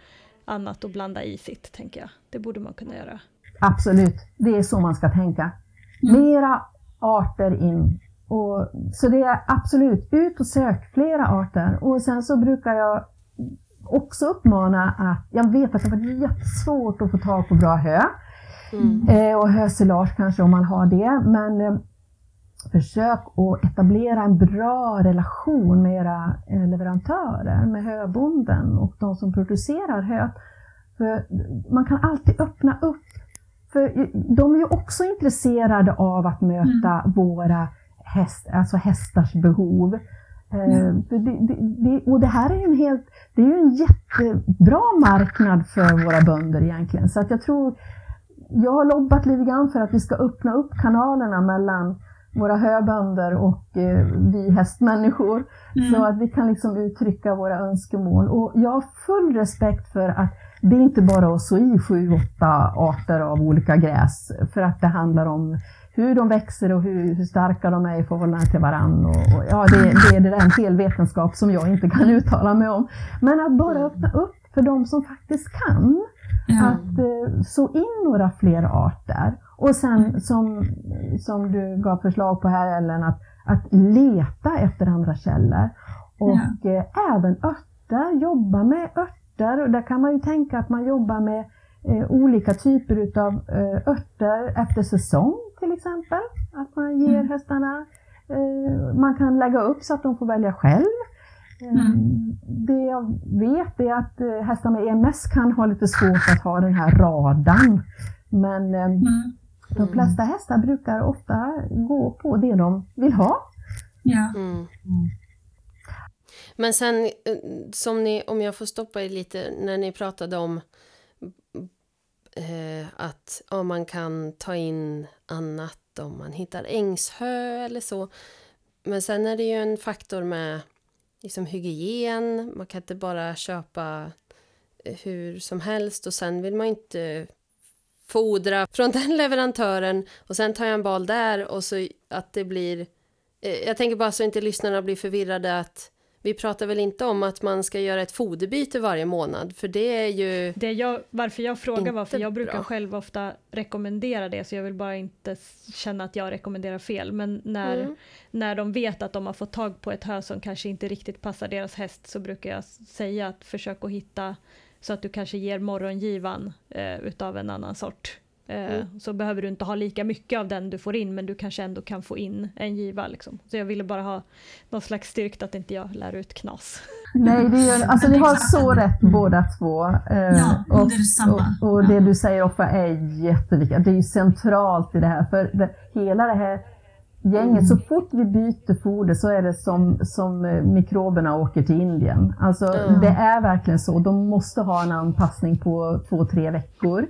annat och blanda i sitt, tänker jag. Det borde man kunna göra. Absolut, det är så man ska tänka. Mera arter in. Och, så det är absolut, ut och sök flera arter. Och sen så brukar jag också uppmana att, jag vet att det har varit jättesvårt att få tag på bra hö. Mm. Eh, och hösilage kanske om man har det. Men eh, försök att etablera en bra relation med era eh, leverantörer, med höbonden och de som producerar hö. För man kan alltid öppna upp. För de är ju också intresserade av att möta våra häst, alltså hästars behov. Eh, för det, det, det, och det här är ju en helt, det är ju en jättebra marknad för våra bönder egentligen. Så att jag tror, jag har lobbat lite grann för att vi ska öppna upp kanalerna mellan våra höbönder och eh, vi hästmänniskor. Så att vi kan liksom uttrycka våra önskemål. Och jag har full respekt för att det är inte bara att så i sju, åtta arter av olika gräs. För att det handlar om hur de växer och hur, hur starka de är i förhållande till varann. Och, och, ja, det, det, det är en hel vetenskap som jag inte kan uttala mig om. Men att bara öppna upp för de som faktiskt kan. Ja. Att eh, så in några fler arter. Och sen som, som du gav förslag på här Ellen, att, att leta efter andra källor. Och eh, även örter, jobba med örter. Och där kan man ju tänka att man jobbar med eh, olika typer utav eh, örter efter säsong till exempel. Att man ger Mm. hästarna, eh, man kan lägga upp så att de får välja själv. Eh, Mm. Det jag vet är att eh, hästar med EMS kan ha lite svårt att ha den här radan. Men eh, Mm. De flesta hästar brukar ofta gå på det de vill ha. Ja. Mm. Men sen, eh, som ni, om jag får stoppa er lite, när ni pratade om eh, att ja, man kan ta in annat om man hittar ängshö eller så. Men sen är det ju en faktor med liksom hygien, man kan inte bara köpa eh, hur som helst och sen vill man inte fodra från den leverantören och sen tar jag en bal där och så att det blir Eh, Jag tänker bara så inte lyssnarna blir förvirrade att vi pratar väl inte om att man ska göra ett foderbyte varje månad, för det är ju... Det jag, varför jag frågar var för jag brukar bra. själv ofta rekommendera det, så jag vill bara inte känna att jag rekommenderar fel. Men när, Mm. när de vet att de har fått tag på ett hö som kanske inte riktigt passar deras häst så brukar jag säga att försök att hitta så att du kanske ger morgongivan eh, utav en annan sort. Eh, Mm. Så behöver du inte ha lika mycket av den du får in men du kanske ändå kan få in en giva. Liksom. Så jag ville bara ha någon slags styrkt att inte jag lär ut knas. Nej, det är, alltså ni har så rätt båda två. Eh, Ja, och, samma. och, och det du säger ofta är jätteviktigt. Det är ju centralt i det här. För det, hela det här gänget, så fort vi byter foder så är det som, som eh, mikroberna åker till Indien. Alltså Ja. det är verkligen så. De måste ha en anpassning på två, tre veckor.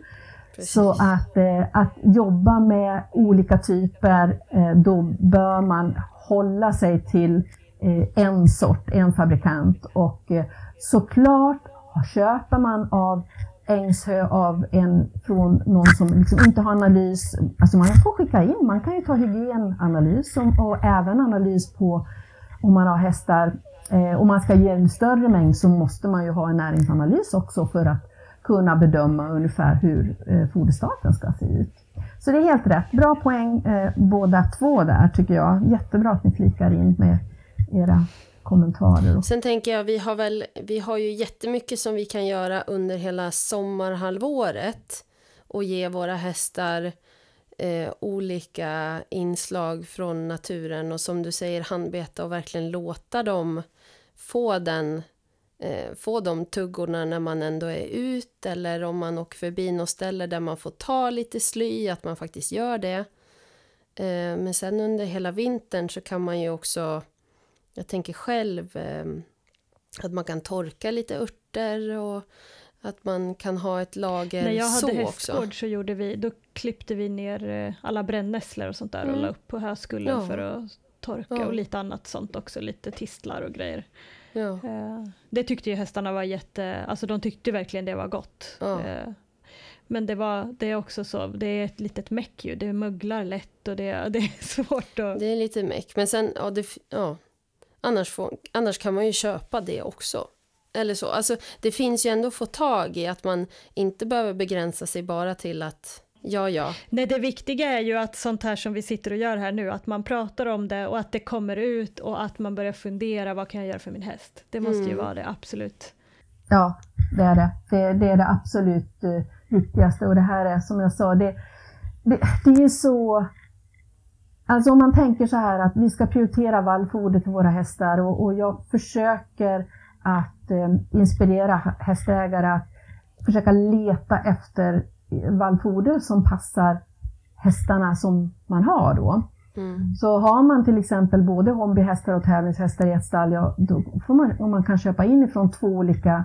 Precis. Så att, eh, att jobba med olika typer, eh, då bör man hålla sig till eh, en sort, en fabrikant. Och eh, såklart, köper man av ängshö av en från någon som liksom inte har analys, alltså man får skicka in, man kan ju ta hygienanalys och, och även analys på om man har hästar, eh, om man ska ge en större mängd så måste man ju ha en näringsanalys också för att kunna bedöma ungefär hur eh, foderstaten ska se ut. Så det är helt rätt. Bra poäng eh, båda två där tycker jag. Jättebra att ni flikar in med era kommentarer. Sen tänker jag, vi har väl, vi har ju jättemycket som vi kan göra under hela sommarhalvåret och ge våra hästar eh, olika inslag från naturen och som du säger handbeta och verkligen låta dem få den eh, få de tuggorna när man ändå är ut eller om man åker förbi något ställe där man får ta lite sly, att man faktiskt gör det. Eh, men sen under hela vintern så kan man ju också, jag tänker själv, eh, att man kan torka lite örter och att man kan ha ett lager När jag hade hästgård också. så gjorde vi, då klippte vi ner eh, alla brännässlor och sånt där mm. och la upp på höskullen ja. för att torka ja. och lite annat sånt också, lite tistlar och grejer. Ja. Eh, det tyckte ju hästarna var jätte, alltså de tyckte verkligen det var gott. Eh, men det, var, det är också så, det är ett litet meck ju, det möglar lätt och det, det är svårt att... Det är lite meck, men sen, ja, det, ja. Annars, får, annars kan man ju köpa det också. Eller så, alltså det finns ju ändå att få tag i att man inte behöver begränsa sig bara till att Ja, ja. Nej, det viktiga är ju att sånt här som vi sitter och gör här nu, att man pratar om det och att det kommer ut och att man börjar fundera, vad kan jag göra för min häst? Det måste mm. ju vara det absolut. Ja, det är det. Det, det är det absolut uh, viktigaste och det här är som jag sa, det, det, det är så Alltså om man tänker så här att vi ska prioritera vallfoder till våra hästar och, och jag försöker att eh, inspirera hästägare att försöka leta efter vallfoder som passar hästarna som man har då. Mm. Så har man till exempel både hobbyhästar och tävlingshästar i ett stall, ja, då får man, om man kan köpa in ifrån två olika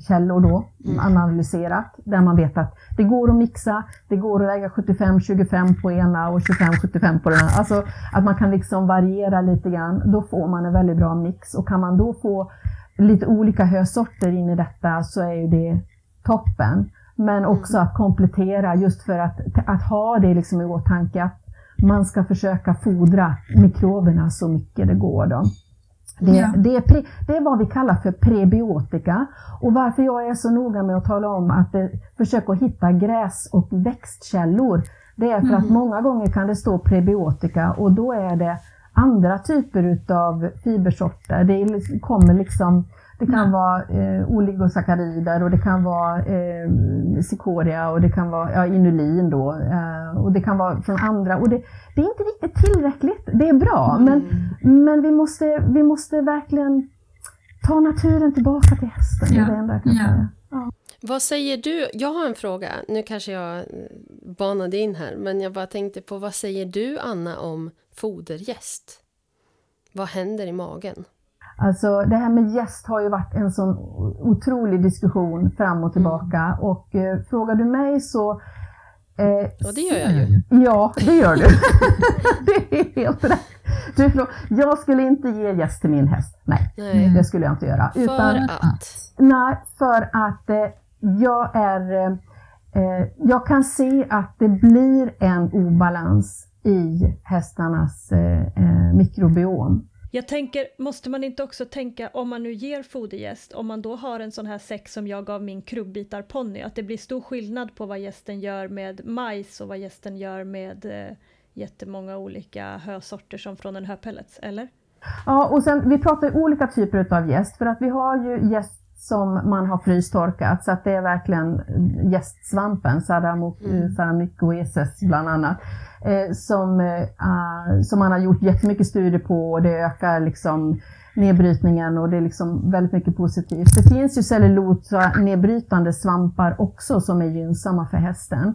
källor då, mm. analyserat, där man vet att det går att mixa, det går att lägga 75-25 på ena och 25-75 på den andra. Alltså att man kan liksom variera lite grann, då får man en väldigt bra mix. Och kan man då få lite olika hösorter in i detta så är ju det toppen. Men mm. också att komplettera just för att, att ha det liksom i åtanke att man ska försöka fodra mikroberna så mycket det går. Då. Det, ja. det, är pre, det, är vad vi kallar för prebiotika. Och varför jag är så noga med att tala om att det, försöka hitta gräs och växtkällor, det är för mm. att många gånger kan det stå prebiotika och då är det andra typer utav fibersorter. Det kommer liksom det kan mm. vara eh, oligosackarider och det kan vara eh, cikoria och det kan vara ja, inulin då. Eh, och det kan vara från andra. Och det, det, är inte riktigt tillräckligt. Det är bra, mm. men, men vi, måste, vi måste verkligen ta naturen tillbaka till hästen. Ja. Det är det enda jag kan ja. säga. Ja. Vad säger du? Jag har en fråga. Nu kanske jag eh, banade in här, men jag bara tänkte på vad säger du Anna om fodergäst? Vad händer i magen? Alltså det här med gäst har ju varit en sån otrolig diskussion fram och tillbaka mm. och eh, frågar du mig så... Eh, ja, det gör jag ju. Ja, det gör du. det är helt rätt. Du, jag skulle inte ge gäst till min häst. Nej, nej. det skulle jag inte göra. För Utan, att? Nej, för att eh, jag är... Eh, jag kan se att det blir en obalans i hästarnas eh, eh, mikrobiom. Jag tänker, måste man inte också tänka om man nu ger fodergäst, om man då har en sån här säck som jag gav min krubbitarponny, att det blir stor skillnad på vad gästen gör med majs och vad gästen gör med eh, jättemånga olika hösorter som från en höpellets, eller? Ja, och sen vi pratar olika typer av gäst, för att vi har ju gäst som man har frystorkat så att det är verkligen gästsvampen, Saramycoeses mm. bland annat, eh, som, eh, som man har gjort jättemycket studier på och det ökar liksom nedbrytningen och det är liksom väldigt mycket positivt. Det finns ju cellulosa-nedbrytande svampar också som är gynnsamma för hästen.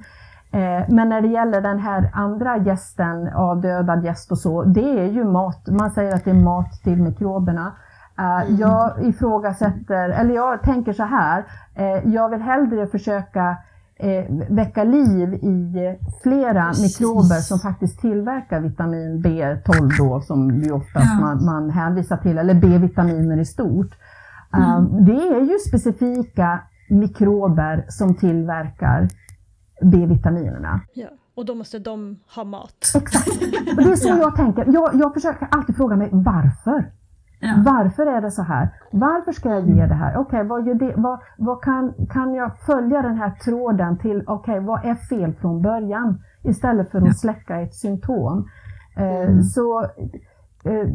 Eh, men när det gäller den här andra gästen, avdödad gäst och så, det är ju mat, man säger att det är mat till mikroberna. Eh, mm. Jag ifrågasätter, eller jag tänker så här, eh, jag vill hellre försöka eh, väcka liv i flera Precis. mikrober som faktiskt tillverkar vitamin B12 då, som ju oftast ja. man, man hänvisar till, eller B-vitaminer i stort. Mm. Det är ju specifika mikrober som tillverkar B-vitaminerna. Ja. Och då måste de ha mat. Exakt. Och det är så ja. jag tänker. Jag, jag försöker alltid fråga mig varför. Ja. Varför är det så här? Varför ska jag ge det här? Okej, okay, vad, vad, vad kan, kan jag följa den här tråden till, okej, okay, vad är fel från början? Istället för att släcka ett symptom. Eh, mm. så, eh,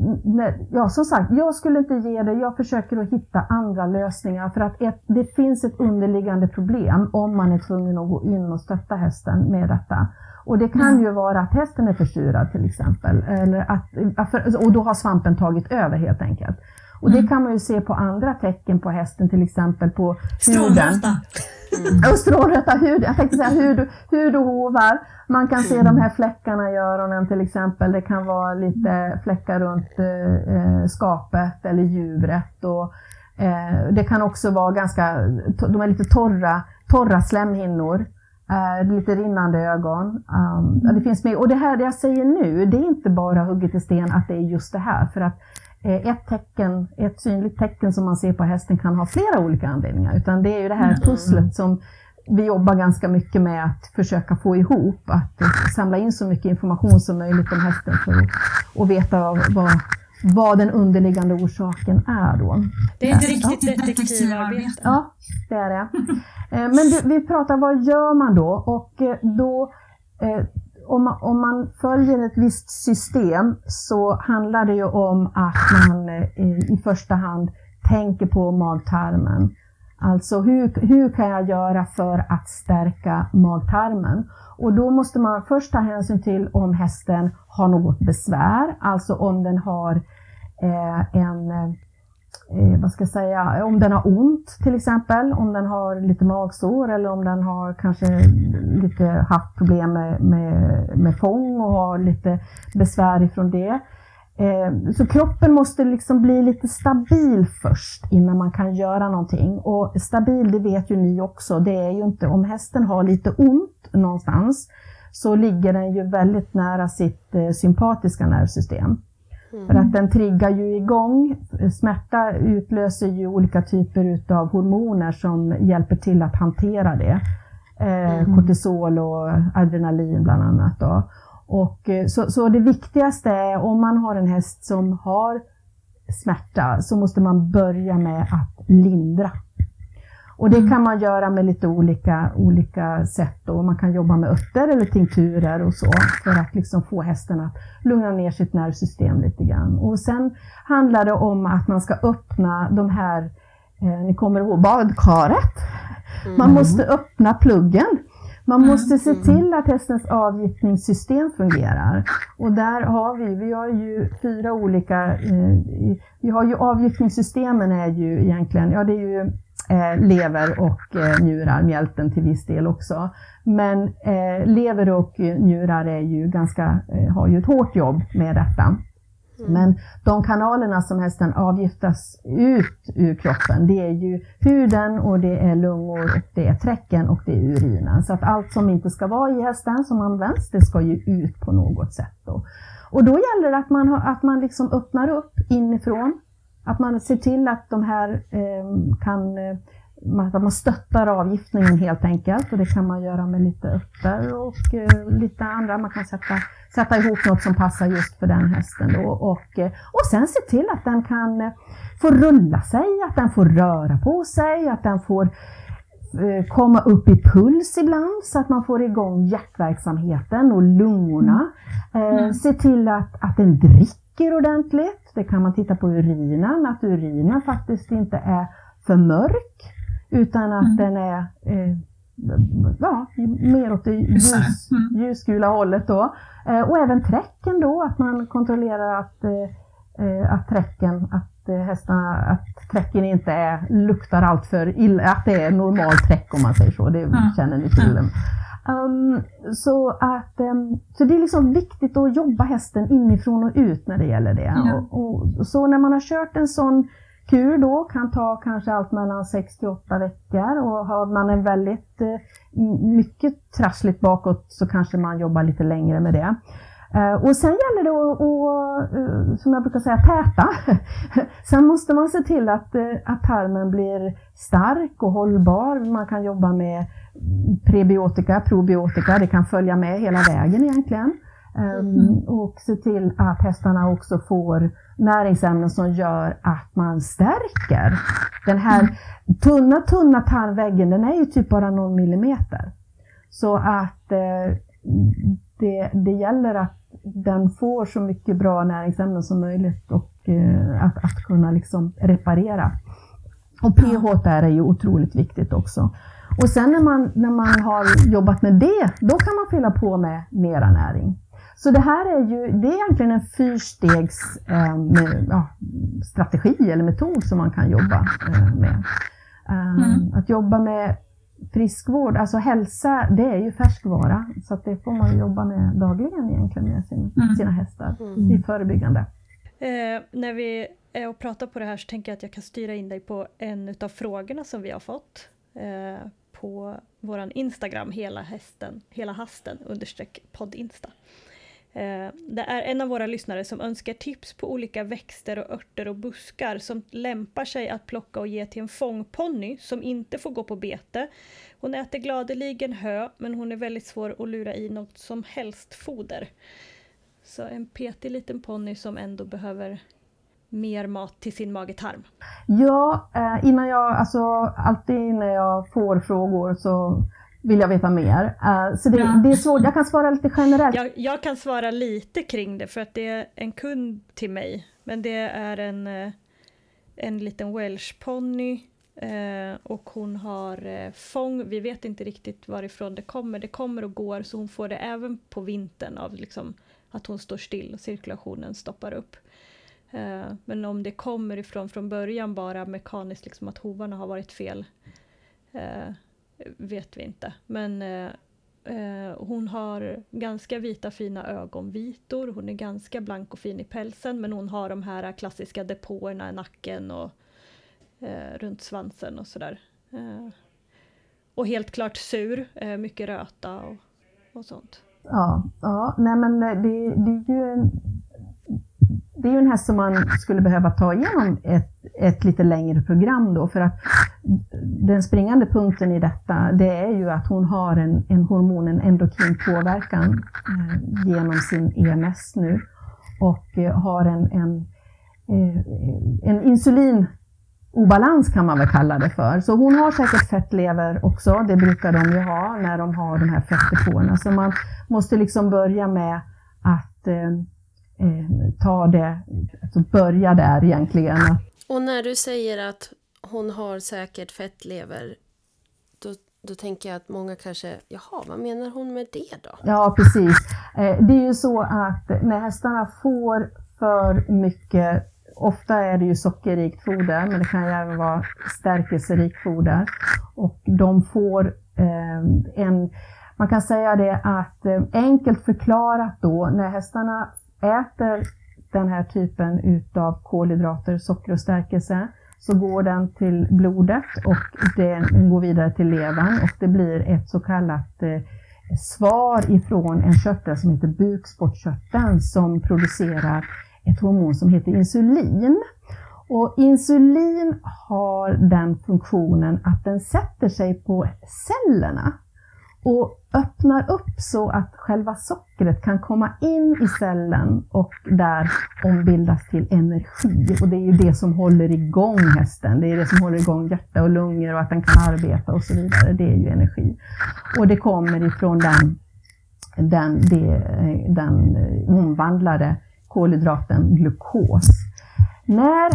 ja, som sagt, jag skulle inte ge det. Jag försöker att hitta andra lösningar för att ett, det finns ett underliggande problem om man är tvungen att gå in och stötta hästen med detta. Och det kan mm. ju vara att hästen är försurad till exempel, eller att, och då har svampen tagit över helt enkelt. Och det mm. kan man ju se på andra tecken på hästen, till exempel på Strålröta. Mm. Strålröta hud, jag tänkte säga hud, hud och hovar. Man kan se de här fläckarna i öronen till exempel. Det kan vara lite fläckar runt eh, eh skapet eller djuret. Och, eh, det kan också vara ganska, de är lite torra, torra slemhinnor. Eh, lite rinnande ögon. Um, det finns med. Och det här det jag säger nu, det är inte bara hugget i sten att det är just det här. För att eh, ett tecken, ett synligt tecken som man ser på hästen kan ha flera olika anledningar. Utan det är ju det här mm. pusslet som vi jobbar ganska mycket med att försöka få ihop, att samla in så mycket information som möjligt om hästen för att veta vad, vad den underliggande orsaken är då. Det är ett riktigt detektivarbete. Ja, det är det. Eh, men du, vi pratar, vad gör man då? Och eh, då eh, om man, om man följer ett visst system så handlar det ju om att man i första hand tänker på magtarmen. Alltså hur, hur kan jag göra för att stärka magtarmen? Och då måste man först ta hänsyn till om hästen har något besvär, alltså om den har eh, en eh, eh, vad ska jag säga, om den har ont till exempel, om den har lite magsår eller om den har kanske lite haft problem med, med, med fång och har lite besvär ifrån det. Eh, så kroppen måste liksom bli lite stabil först innan man kan göra någonting. Och stabil, det vet ju ni också, det är ju inte, om hästen har lite ont någonstans så ligger den ju väldigt nära sitt eh, sympatiska nervsystem. Mm. För att den triggar ju igång, smärta utlöser ju olika typer utav hormoner som hjälper till att hantera det. Eh, mm. Kortisol och adrenalin bland annat. Då. Och, eh, så, så det viktigaste är om man har en häst som har smärta så måste man börja med att lindra. Och det mm. kan man göra med lite olika, olika sätt. Då. Man kan jobba med örter eller tinkturer och så för att liksom få hästen att lugna ner sitt nervsystem lite grann. Och sen handlar det om att man ska öppna de här, eh, ni kommer ihåg badkaret? Mm. Man måste öppna pluggen man mm, måste se mm. till att hästens avgiftningssystem fungerar. Och där har vi, vi har ju fyra olika, eh, vi har ju avgiftningssystemen är ju egentligen, ja det är ju eh, lever och eh, njurar, mjälten till viss del också. Men eh, lever och njurar är ju ganska, har ju ett hårt jobb med detta. Mm. Men de kanalerna som hästen avgiftas ut ur kroppen, det är ju huden och det är lungor och det är träcken och det är urinen. Så att allt som inte ska vara i hästen som används, det ska ju ut på något sätt. Då. Och då gäller det att man, har, att man liksom öppnar upp inifrån. Att man ser till att de här ehm, eh, kan att man stöttar avgiftningen helt enkelt och det kan man göra med lite örter och eh, lite andra. Man kan sätta, sätta ihop något som passar just för den hästen då och, eh, och sen se till att den kan eh, få rulla sig, att den får röra på sig, att den får komma upp i puls ibland så att man får igång hjärtverksamheten och lungorna. Mm. Se till att, att den dricker ordentligt. Det kan man titta på urinen, att urinen faktiskt inte är för mörk. Utan att mm. den är eh, ja, mer åt det ljus, mm. ljusgula hållet då. Eh, och även träcken då, att man kontrollerar att, eh, eh att träcken, att eh, hästarna, att träcken inte är, luktar allt för illa, att det är normal träck om man säger så, det mm. känner ni till. Um, så, att, um, så det är liksom viktigt att jobba hästen inifrån och ut när det gäller det. Och, och, så när man har kört en sån kur då kan ta kanske allt mellan 6 till 8 veckor och har man en väldigt eh, mycket trassligt bakåt så kanske man jobbar lite längre med det. Eh, och sen gäller det att, att, eh, som jag brukar säga, täta. sen måste man se till att, att tarmen blir stark och hållbar. Man kan jobba med prebiotika, probiotika, det kan följa med hela vägen egentligen. Mm. Och se till att hästarna också får näringsämnen som gör att man stärker. Den här tunna, tunna tarmväggen, den är ju typ bara någon millimeter. Så att eh, det, det gäller att den får så mycket bra näringsämnen som möjligt och eh, att, att kunna liksom reparera. Och pH där är ju otroligt viktigt också. Och sen när man, när man har jobbat med det, då kan man fylla på med mera näring. Så det här är ju, det är egentligen en fyrstegs eh, med, ja, strategi eller metod som man kan jobba eh, med. Um, mm. Att jobba med friskvård, alltså hälsa, det är ju färskvara. Så att det får man jobba med dagligen egentligen med sin, mm. sina hästar mm. i förebyggande. Eh, när vi är och pratar på det här så tänker jag att jag kan styra in dig på en av frågorna som vi har fått eh, på våran Instagram, hela hästen, hela hasten understreck poddinsta. Eh, det är en av våra lyssnare som önskar tips på olika växter och örter och buskar som lämpar sig att plocka och ge till en fångponny som inte får gå på bete. Hon äter gladeligen hö men hon är väldigt svår att lura i något som helst foder. Så en petig liten ponny som ändå behöver mer mat till sin magetarm? Ja, eh, innan jag, alltså alltid när jag får frågor så vill jag veta mer. Uh, så det, ja. det, är svårt, jag kan svara lite generellt. Jag, jag, kan svara lite kring det för att det är en kund till mig. Men det är en, eh, en liten welshponny uh, och hon har uh, fång. Vi vet inte riktigt varifrån det kommer. Det kommer och går så hon får det även på vintern av liksom att hon står still och cirkulationen stoppar upp. Men om det kommer ifrån från början bara mekaniskt, liksom att hovarna har varit fel vet vi inte. Men eh, eh, hon har ganska vita fina ögonvitor, hon är ganska blank och fin i pälsen men hon har de här klassiska depåerna i nacken och eh, runt svansen och sådär. Eh, och helt klart sur, eh, mycket röta och, och sånt. Ja, ja nej men eh, det, det är ju en det är ju en häst som man skulle behöva ta igenom ett, ett lite längre program då för att den springande punkten i detta det är ju att hon har en, en hormon, en endokrin påverkan eh, genom sin EMS nu och eh, har en, en, eh, en insulinobalans kan man väl kalla det för. Så hon har säkert fettlever också, det brukar de ju ha när de har de här fettdepåerna. Så man måste liksom börja med att eh, eh, ta det, alltså börja där egentligen. Och när du säger att hon har säkert fettlever, då, då tänker jag att många kanske, jaha, vad menar hon med det då? Ja, precis. Eh, det är ju så att när hästarna får för mycket Ofta är det ju sockerrikt foder, men det kan ju även vara stärkelserikt foder. Och de får eh, en, man kan säga det att eh, enkelt förklarat då, när hästarna äter den här typen utav kolhydrater, socker och stärkelse, så går den till blodet och den går vidare till levern och det blir ett så kallat eh, svar ifrån en körtel som heter bukspottkörteln som producerar ett hormon som heter insulin. Och insulin har den funktionen att den sätter sig på cellerna och öppnar upp så att själva sockret kan komma in i cellen och där ombildas till energi. Och det är ju det som håller igång hästen. Det är det som håller igång hjärta och lungor och att den kan arbeta och så vidare. Det är ju energi. Och det kommer ifrån den, den, det, den omvandlade kolhydraten glukos. När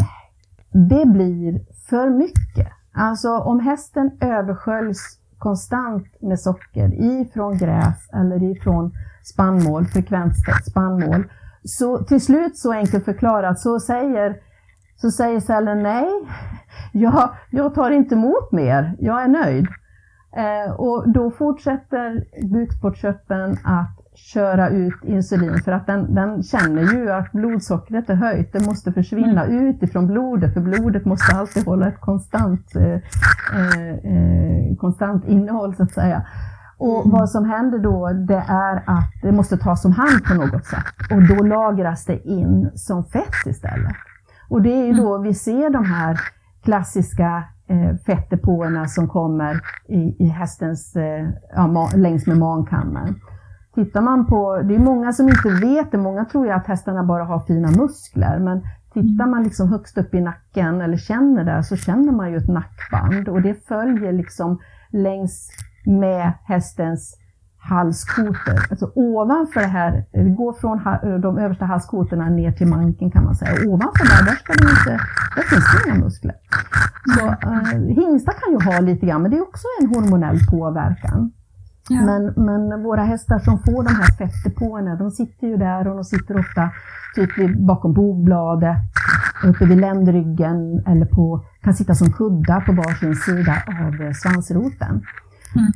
det blir för mycket, alltså om hästen översköljs konstant med socker ifrån gräs eller ifrån spannmål, frekvenstätt spannmål. Så till slut, så enkelt förklarat, så säger, så säger cellen nej, jag, jag tar inte emot mer, jag är nöjd. Eh, och då fortsätter bukspottkörteln att köra ut insulin för att den, den känner ju att blodsockret är höjt. Det måste försvinna mm. ut ifrån blodet för blodet måste alltid hålla ett konstant, eh, eh, eh, konstant innehåll så att säga. Och mm. vad som händer då det är att det måste tas om hand på något sätt och då lagras det in som fett istället. Och det är ju då mm. vi ser de här klassiska eh, fettdepåerna som kommer i, i hästens, eh, ja, längs med mankammen. Tittar man på, det är många som inte vet det, många tror ju att hästarna bara har fina muskler, men tittar man liksom högst upp i nacken eller känner där så känner man ju ett nackband och det följer liksom längs med hästens halskotor. Alltså ovanför det här, det går från de översta halskotorna ner till manken kan man säga. Ovanför där, där, ska det inte, där finns det inga muskler. Så, äh, hingstar kan ju ha lite grann, men det är också en hormonell påverkan. Ja. Men, men våra hästar som får de här fettdepåerna, de sitter ju där och de sitter ofta typ bakom bobladet, uppe vid ländryggen eller på, kan sitta som kuddar på varsin sida av svansroten. Mm.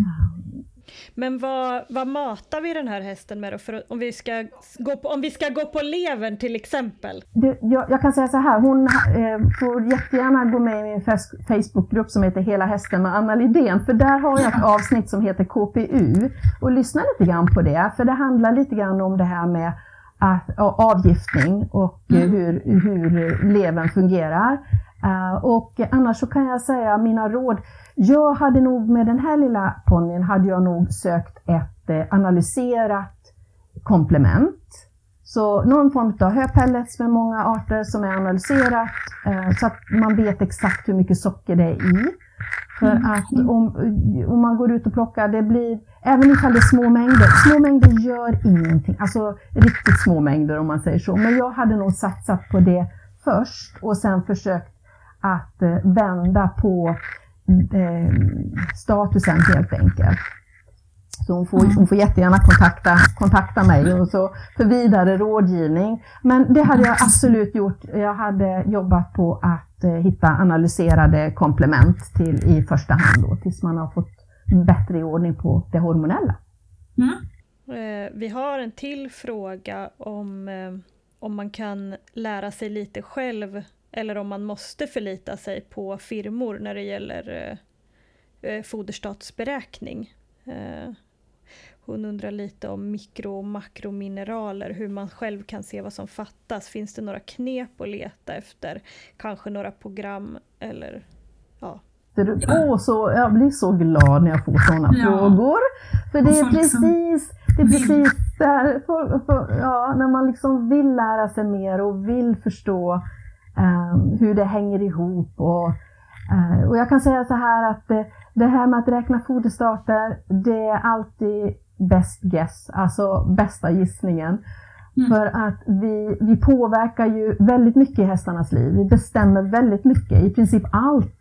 Men vad, vad matar vi den här hästen med då? För om, vi ska gå på, om vi ska gå på levern till exempel? Du, jag, jag, kan säga så här, hon eh, får jättegärna gå med i min Facebookgrupp som heter Hela hästen med Anna Lidén, för där har jag ett avsnitt som heter KPU och lyssna lite grann på det, för det handlar lite grann om det här med avgiftning och mm. hur, hur levern fungerar. Uh, och annars så kan jag säga mina råd. Jag hade nog med den här lilla ponnyn hade jag nog sökt ett eh, analyserat komplement. Så någon form av höpellets med många arter som är analyserat eh, så att man vet exakt hur mycket socker det är i. För mm. att om, om man går ut och plockar, det blir, även ifall det är små mängder, små mängder gör ingenting. Alltså riktigt små mängder om man säger så. Men jag hade nog satsat på det först och sen försökt att eh, vända på eh, statusen helt enkelt. Så hon får, hon får jättegärna kontakta, kontakta mig och så för vidare rådgivning. Men det hade jag absolut gjort. Jag hade jobbat på att eh, hitta analyserade komplement till i första hand då, tills man har fått bättre ordning på det hormonella. Mm. Vi har en till fråga om, om man kan lära sig lite själv eller om man måste förlita sig på firmor när det gäller eh, foderstatsberäkning. Eh, hon undrar lite om mikro och makromineraler, hur man själv kan se vad som fattas. Finns det några knep att leta efter? Kanske några program eller ja. Oh, så, jag blir så glad när jag får sådana ja. frågor. För det är precis det är precis där, för, för, ja, när man liksom vill lära sig mer och vill förstå um, hur det hänger ihop. Och, uh, och jag kan säga så här att det, det här med att räkna foderstarter, det är alltid best guess, alltså bästa gissningen. Mm. För att vi, vi påverkar ju väldigt mycket i hästarnas liv. Vi bestämmer väldigt mycket, i princip allt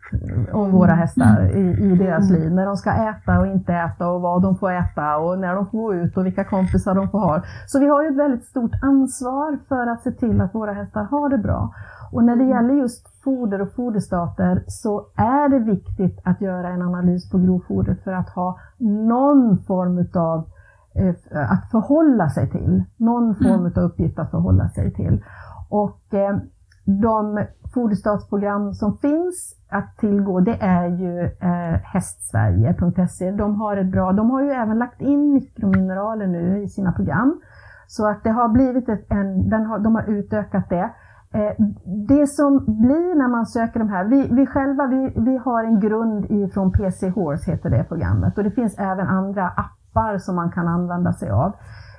om våra hästar mm. i, i deras mm. liv. När de ska äta och inte äta och vad de får äta och när de får gå ut och vilka kompisar de får ha. Så vi har ju ett väldigt stort ansvar för att se till att våra hästar har det bra. Och när det mm. gäller just foder och foderstater så är det viktigt att göra en analys på grovfodret för att ha någon form utav eh, att förhålla sig till. Någon mm. form av uppgift att förhålla sig till. Och eh, de foderstatsprogram som finns att tillgå det är ju eh, hästsverige.se. De har ett bra, de har ju även lagt in mikromineraler nu i sina program. Så att det har blivit ett, en, har, de har utökat det. Eh, det som blir när man söker de här, vi, vi själva vi, vi har en grund ifrån PC Horse heter det programmet och det finns även andra appar som man kan använda sig av.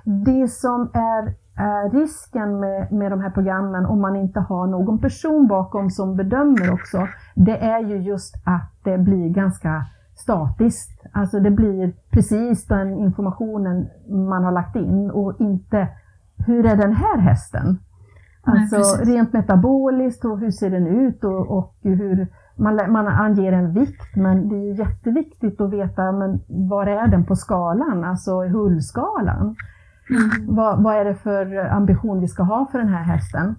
Det som är, är risken med, med de här programmen om man inte har någon person bakom som bedömer också, det är ju just att det blir ganska statiskt. Alltså det blir precis den informationen man har lagt in och inte hur är den här hästen? Alltså Nej, rent metaboliskt och hur ser den ut och, och hur man, man anger en vikt men det är jätteviktigt att veta men var är den på skalan, alltså hullskalan. Mm. Vad, vad, är det för ambition vi ska ha för den här hästen? Mm.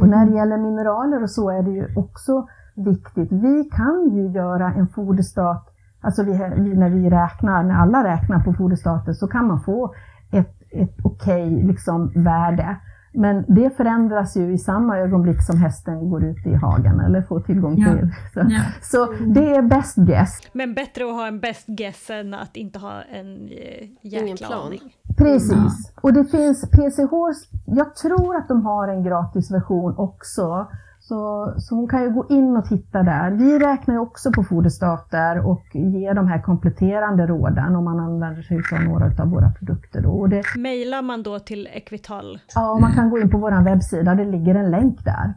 Och när det gäller mineraler och så är det ju också viktigt. Vi kan ju göra en foderstat, alltså vi, när vi räknar, när alla räknar på foderstater så kan man få ett, ett okej okay, liksom, värde. Men det förändras ju i samma ögonblick som hästen går ut i hagen eller får tillgång till. Ja. Så, ja. så, det är best guess. Men bättre att ha en best guess än att inte ha en eh, jäkla aning. Precis. Och det finns PC Horse, jag tror att de har en gratis version också så, så hon kan ju gå in och titta där. Vi räknar ju också på foderstater och ger de här kompletterande råden om man använder sig av några av våra produkter. Då. det, Mailar man då till Equital? Ja, man kan gå in på vår webbsida, det ligger en länk där.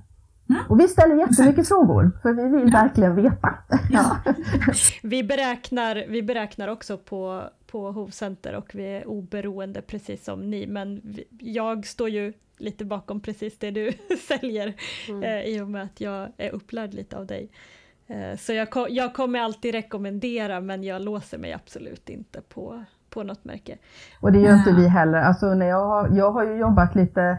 Mm. Och vi ställer jättemycket frågor, för vi vill verkligen veta. Ja. vi, beräknar, vi beräknar också på, på Hovcenter och vi är oberoende precis som ni, men vi, jag står ju lite bakom precis det du säljer mm. eh, i och med att jag är upplärd lite av dig. Eh, så jag, jag kommer alltid rekommendera men jag låser mig absolut inte på, på något märke. Och det gör inte vi heller. Alltså när jag, har, jag har ju jobbat lite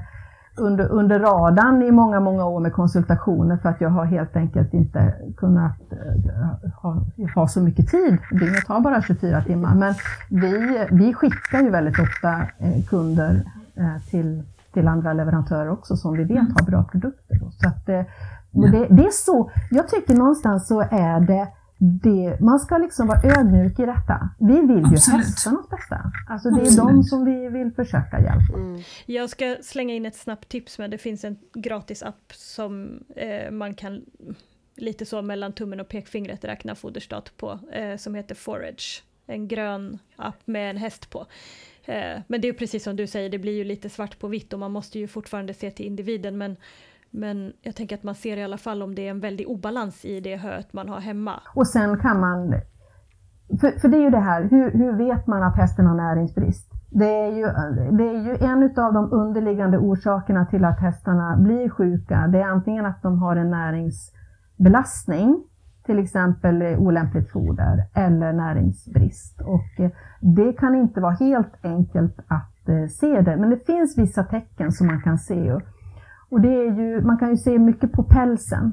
under, under radarn i många, många år med konsultationer för att jag har helt enkelt inte kunnat uh, ha, ha, så mycket tid. Dygnet har bara 24 timmar. Men vi, vi skickar ju väldigt ofta eh, kunder eh, till, till andra leverantörer också som vi vet har bra produkter. Då. Så att, eh, det, det, är så, jag tycker någonstans så är det det, man ska liksom vara ödmjuk i detta. Vi vill ju Absolut. hästarnas bästa. Alltså det är Absolut. de som vi vill försöka hjälpa. Mm. Jag ska slänga in ett snabbt tips med det finns en gratis app som eh, man kan lite så mellan tummen och pekfingret räkna foderstat på eh, som heter Forage. En grön app med en häst på. Eh, men det är precis som du säger, det blir ju lite svart på vitt och man måste ju fortfarande se till individen men men jag tänker att man ser i alla fall om det är en väldig obalans i det höet man har hemma. Och sen kan man, för, för det är ju det här, hur, hur vet man att hästen har näringsbrist? Det är, ju, det är ju en av de underliggande orsakerna till att hästarna blir sjuka. Det är antingen att de har en näringsbelastning, till exempel olämpligt foder, eller näringsbrist. Och eh, det kan inte vara helt enkelt att eh, se det, men det finns vissa tecken som man kan se. Och det är ju, man kan ju se mycket på pälsen.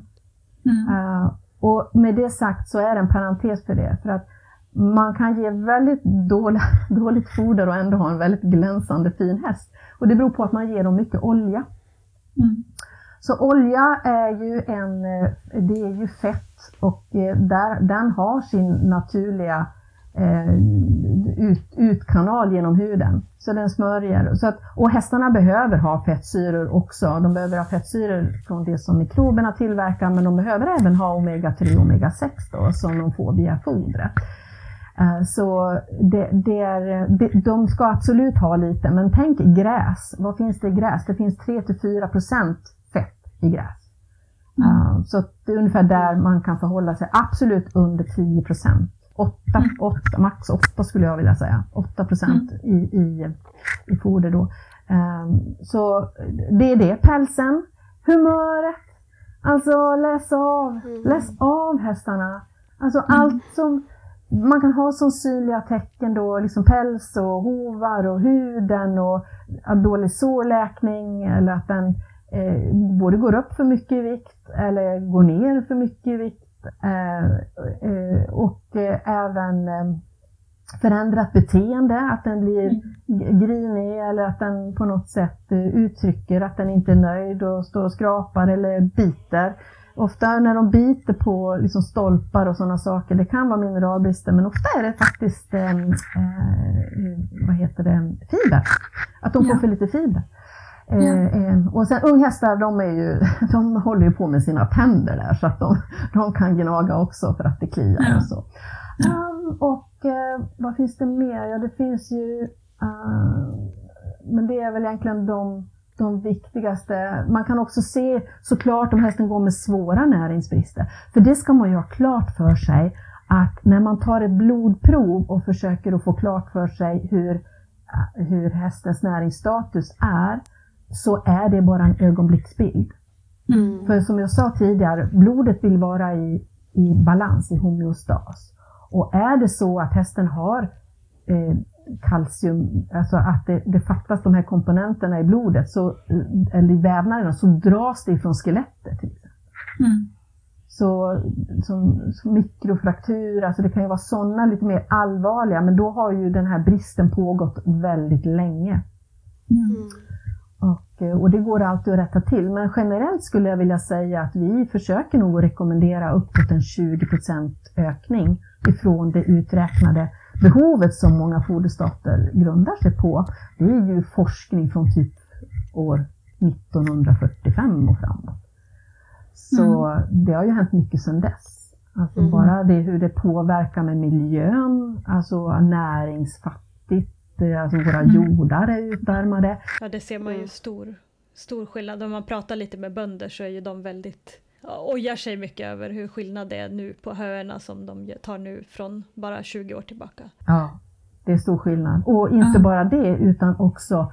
Mm. Uh, och med det sagt så är det en parentes för det. För att man kan ge väldigt dålig, dåligt foder och ändå ha en väldigt glänsande fin häst. Och det beror på att man ger dem mycket olja. Mm. Så olja är ju en, eh, det är ju fett och eh, där, den har sin naturliga ut, utkanal genom huden. Så den smörjer. Så att, och hästarna behöver ha fettsyror också. De behöver ha fettsyror från det som mikroberna tillverkar men de behöver även ha omega-3 och omega-6 då, som de får via fodret. Eh, så det, det är, det, de ska absolut ha lite, men tänk gräs. Vad finns det i gräs? Det finns 3-4 procent fett i gräs. Mm. Uh, så det är ungefär där man kan förhålla sig, absolut under 10 procent. 8, 8, mm. max 8 skulle jag vilja säga. 8 procent mm. i, i, i foder då. Um, så det är det. Pälsen, humöret, alltså läs av, mm. läs av hästarna. Alltså allt som man kan ha som synliga tecken då, liksom päls och hovar och huden och dålig sårläkning eller att den eh, både går upp för mycket i vikt eller går ner för mycket i vikt och eh, även förändrat beteende, att den blir mm. grinig eller att den på något sätt uttrycker att den inte är nöjd och står och skrapar eller biter. Ofta när de biter på liksom stolpar och sådana saker, det kan vara mineralbrister, men ofta är det faktiskt eh, vad heter det, fiber. Att de får ja. för lite fiber. Eh, eh, och sen unghästar, de, är ju, de håller ju på med sina tänder där så att de, de kan gnaga också för att det kliar och så. Um, och uh, vad finns det mer? Ja, det finns ju, uh, men det är väl egentligen de, de viktigaste. Man kan också se såklart om hästen går med svåra näringsbrister. För det ska man ju ha klart för sig att när man tar ett blodprov och försöker att få klart för sig hur, hur hästens näringsstatus är, så är det bara en ögonblicksbild. Mm. För som jag sa tidigare, blodet vill vara i, i balans, i homeostas. Och är det så att hästen har eh, kalcium, alltså att det, det, fattas de här komponenterna i blodet, så, eller i vävnaderna, så dras det ifrån skelettet. Till exempel. Mm. Så som, som mikrofraktur, alltså det kan ju vara sådana lite mer allvarliga, men då har ju den här bristen pågått väldigt länge. Mm. Och, eh, och det går alltid att rätta till. Men generellt skulle jag vilja säga att vi försöker nog rekommendera uppåt en 20% ökning ifrån det uträknade behovet som många foderstater grundar sig på. Det är ju forskning från typ år 1945 och framåt. Så mm. det har ju hänt mycket sedan dess. Alltså mm. bara det hur det påverkar med miljön, alltså näringsfattigt alltså våra mm. jordar är utarmade. Ja, det ser man ju stor, stor skillnad. Om man pratar lite med bönder så är ju de väldigt ojar sig mycket över hur skillnad det är nu på höerna som de tar nu från bara 20 år tillbaka. Ja, det är stor skillnad. Och inte bara det utan också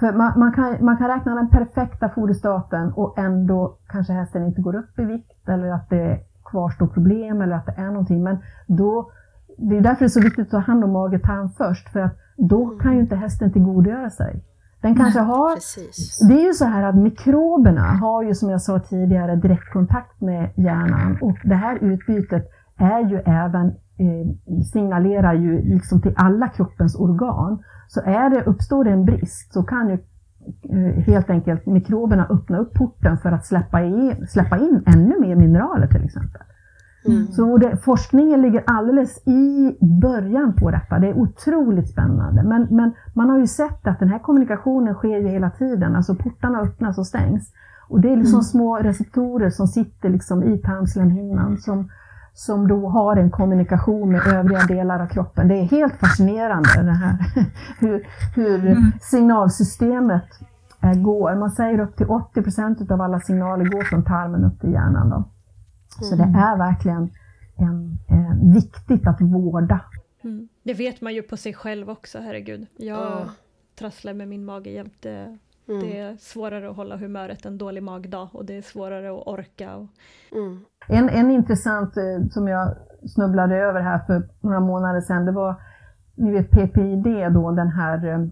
för man, man, kan, man kan räkna den perfekta foderstaten och ändå kanske hästen inte går upp i vikt eller att det kvarstår problem eller att det är någonting. Men då det är därför det är så viktigt att ta hand om mage-tarm först, för att då Mm. kan ju inte hästen tillgodogöra sig. Den kanske har Precis. det är ju så här att mikroberna har ju som jag sa tidigare direktkontakt med hjärnan och det här utbytet är ju även, eh, signalerar ju liksom till alla kroppens organ. Så är det, uppstår det en brist så kan ju eh, helt enkelt mikroberna öppna upp porten för att släppa in, släppa in ännu mer mineraler till exempel. Mm. Så det, forskningen ligger alldeles i början på detta. Det är otroligt spännande. Men, men man har ju sett att den här kommunikationen sker ju hela tiden. Alltså portarna öppnas och stängs. Och det är liksom små receptorer som sitter liksom i tarmslemhinnan som, som då har en kommunikation med övriga delar av kroppen. Det är helt fascinerande det här hur, hur signalsystemet eh, går. Man säger upp till 80 procent av alla signaler går från tarmen upp till hjärnan. Då. Så det är verkligen en, eh, viktigt att vårda. Mm. Det vet man ju på sig själv också, herregud. Jag Ja. trasslar med min mage jämt. Det, Mm. det är svårare att hålla humöret en dålig magdag och det är svårare att orka. Och, Mm. En, en intressant eh, som jag snubblade över här för några månader sedan, det var ni vet PPID då, den här eh,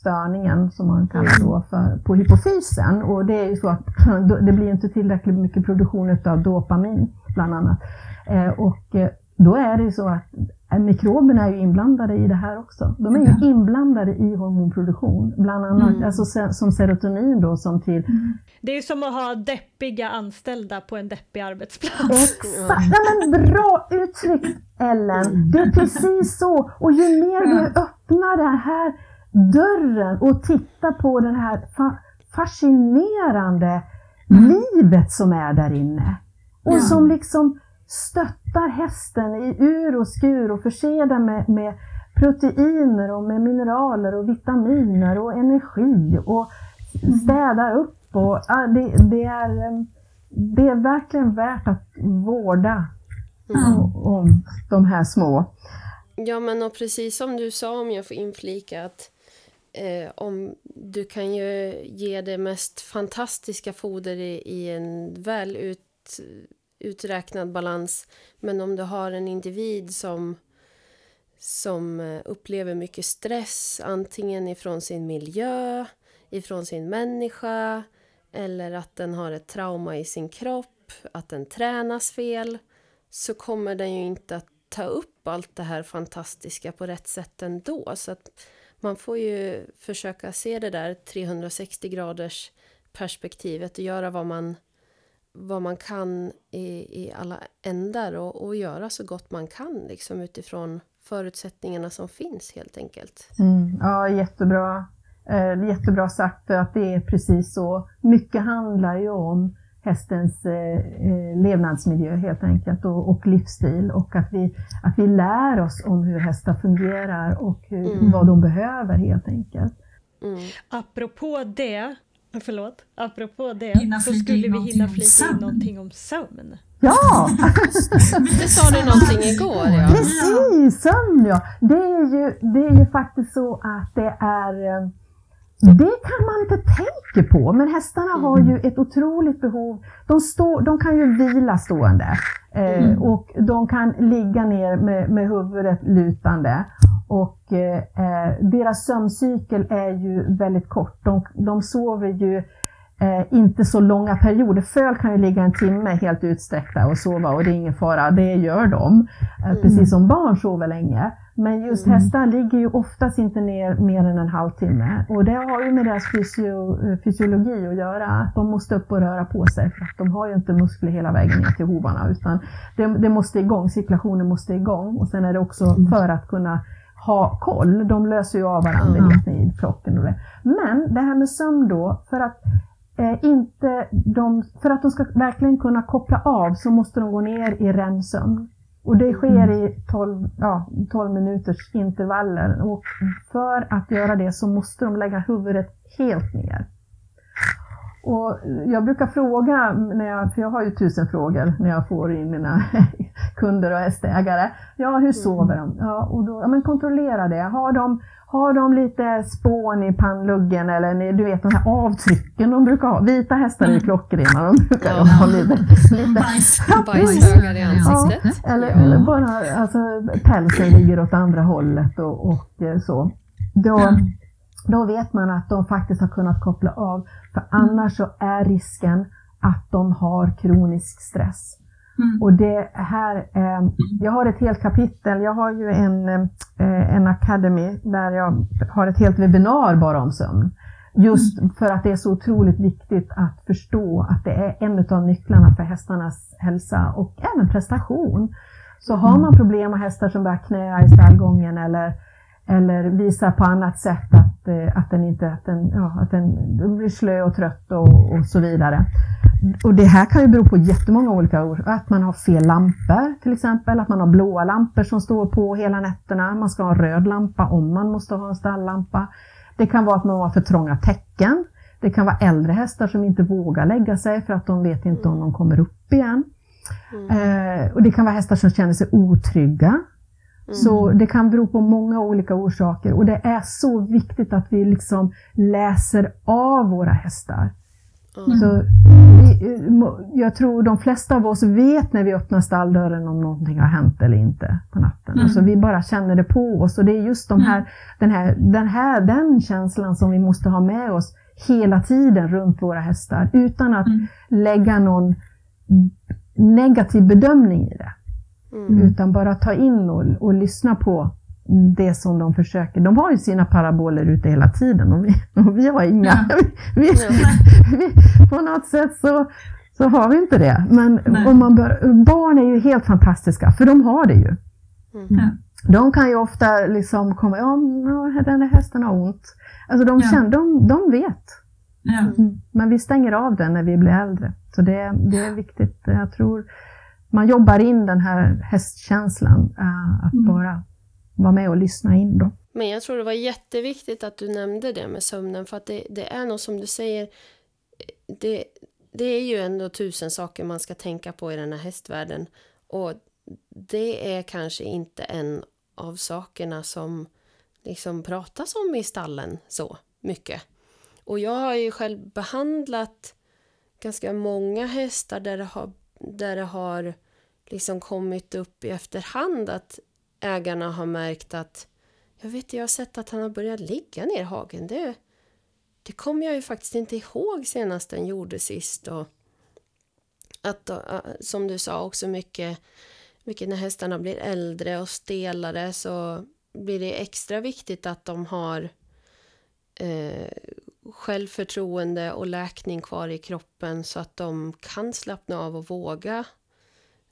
störningen som man kallar då för, på hypofysen. Och det är ju så att det blir inte tillräckligt mycket produktion av dopamin bland annat. Eh, och eh, då är det ju så att eh, mikroberna är ju inblandade i det här också. De är ju inblandade i hormonproduktion, bland annat alltså se- som serotonin då som till det är som att ha deppiga anställda på en deppig arbetsplats. Exakt! Ja, men bra uttryckt Ellen! Det är precis så! Och ju mer vi öppnar den här dörren och tittar på den här fa- fascinerande livet som är där inne. Och som liksom stöttar hästen i ur och skur och förser den med, med proteiner och med mineraler och vitaminer och energi och städar upp. Och, ja, det, det, är, eh, det är verkligen värt att vårda om, om de här små. Ja, men och precis som du sa, om jag får inflika, att eh, om du kan ju ge det mest fantastiska foder i, i en väl ut, uträknad balans, men om du har en individ som som eh, upplever mycket stress, antingen ifrån sin miljö, ifrån sin människa eller att den har ett trauma i sin kropp, att den tränas fel, så kommer den ju inte att ta upp allt det här fantastiska på rätt sätt ändå. Så att man får ju försöka se det där 360 graders perspektivet och göra vad man, vad man kan i, i alla ändar och, och göra så gott man kan liksom utifrån förutsättningarna som finns helt enkelt. Mm, ja, jättebra. Eh, jättebra sagt att det är precis så. Mycket handlar ju om hästens eh, eh, levnadsmiljö helt enkelt och, och livsstil och att vi, att vi lär oss om hur hästar fungerar och hur, Mm. vad de behöver helt enkelt. Mm. Apropå det, förlåt, apropå det Hinna så skulle vi hinna om flika in någonting om sömn. Ja! Det sa du någonting igår, ja. Precis, sömn ja. Det är, ju, det är ju faktiskt så att det är eh, det kan man inte tänka på, men hästarna har ju ett otroligt behov. De, står, de kan ju vila stående eh, och de kan ligga ner med, med huvudet lutande. Och eh, deras sömncykel är ju väldigt kort. De, de sover ju eh, inte så långa perioder. Föl kan ju ligga en timme helt utsträckta och sova och det är ingen fara, det gör de. Eh, Precis som barn sover länge. Men just hästar ligger ju oftast inte ner mer än en halvtimme. Och det har ju med deras fysio, eh, fysiologi att göra. Att de måste upp och röra på sig för att de har ju inte muskler hela vägen ner till hovarna. Utan det, det måste igång, cirkulationen måste igång. Och sen är det också för att kunna ha koll. De löser ju av varandra, det vet ni, i flocken och det. Men det här med sömn då, för att eh, inte de, för att de ska verkligen kunna koppla av så måste de gå ner i REM-sömn. Och det sker i 12, ja, 12 minuters intervaller. Och för att göra det så måste de lägga huvudet helt ner. Och jag brukar fråga, när jag, för jag har ju tusen frågor när jag får in mina kunder och hästägare. Ja, hur sover de? Ja, och då, ja, men kontrollera det. Har de, har de lite spån i pannluggen eller du vet de här avtrycken de brukar ha. Vita hästar är ju klockrena, de brukar ja. ha lite, lite bajshögar i ansiktet. Ja, eller, ja. eller bara alltså, pälsen ligger åt andra hållet och, och eh, så. Då, då vet man att de faktiskt har kunnat koppla av. För annars så är risken att de har kronisk stress. Mm. Och det här, eh, jag har ett helt kapitel, jag har ju en, eh, en academy där jag har ett helt webbinar bara om sömn. Just mm. för att det är så otroligt viktigt att förstå att det är en av nycklarna för hästarnas hälsa och även prestation. Så har man problem med hästar som börjar knäa i stallgången eller, eller visar på annat sätt att, eh, att den inte att den, ja, att den blir slö och trött och, och så vidare och det här kan ju bero på jättemånga olika orsaker. Att man har fel lampor till exempel, att man har blåa lampor som står på hela nätterna. Man ska ha en röd lampa om man måste ha en stalllampa. Det kan vara att man har för trånga täcken. Det kan vara äldre hästar som inte vågar lägga sig för att de vet inte om de kommer upp igen. Mm. Eh, och Det kan vara hästar som känner sig otrygga. Mm. Så det kan bero på många olika orsaker och det är så viktigt att vi liksom läser av våra hästar. Mm. Så vi, jag tror de flesta av oss vet när vi öppnar stalldörren om någonting har hänt eller inte på natten. Mm. Alltså vi bara känner det på oss och det är just de här, mm. den, här, den här den känslan som vi måste ha med oss hela tiden runt våra hästar utan att mm. lägga någon negativ bedömning i det. Mm. Utan bara ta in och, och lyssna på det som de försöker. De har ju sina paraboler ute hela tiden och vi, och vi har inga. Ja. Vi, vi, på något sätt så, så har vi inte det. Men om man bör, barn är ju helt fantastiska, för de har det ju. Mm. De kan ju ofta liksom komma, ja, den där hästen har ont. Alltså de, ja. känner, de, de vet. Ja. Mm. Men vi stänger av den när vi blir äldre. Så det, det är viktigt. Jag tror man jobbar in den här hästkänslan, uh, att mm. bara vara med och lyssna in då. Men jag tror det var jätteviktigt att du nämnde det med sömnen för att det, det är nog som du säger det, det är ju ändå tusen saker man ska tänka på i den här hästvärlden och det är kanske inte en av sakerna som liksom pratas om i stallen så mycket. Och jag har ju själv behandlat ganska många hästar där det har, där det har liksom kommit upp i efterhand att ägarna har märkt att jag vet, jag har sett att han har börjat ligga ner i hagen. Det, det kommer jag ju faktiskt inte ihåg senast den gjorde sist. Och att, som du sa, också mycket, mycket när hästarna blir äldre och stelare så blir det extra viktigt att de har eh, självförtroende och läkning kvar i kroppen så att de kan slappna av och våga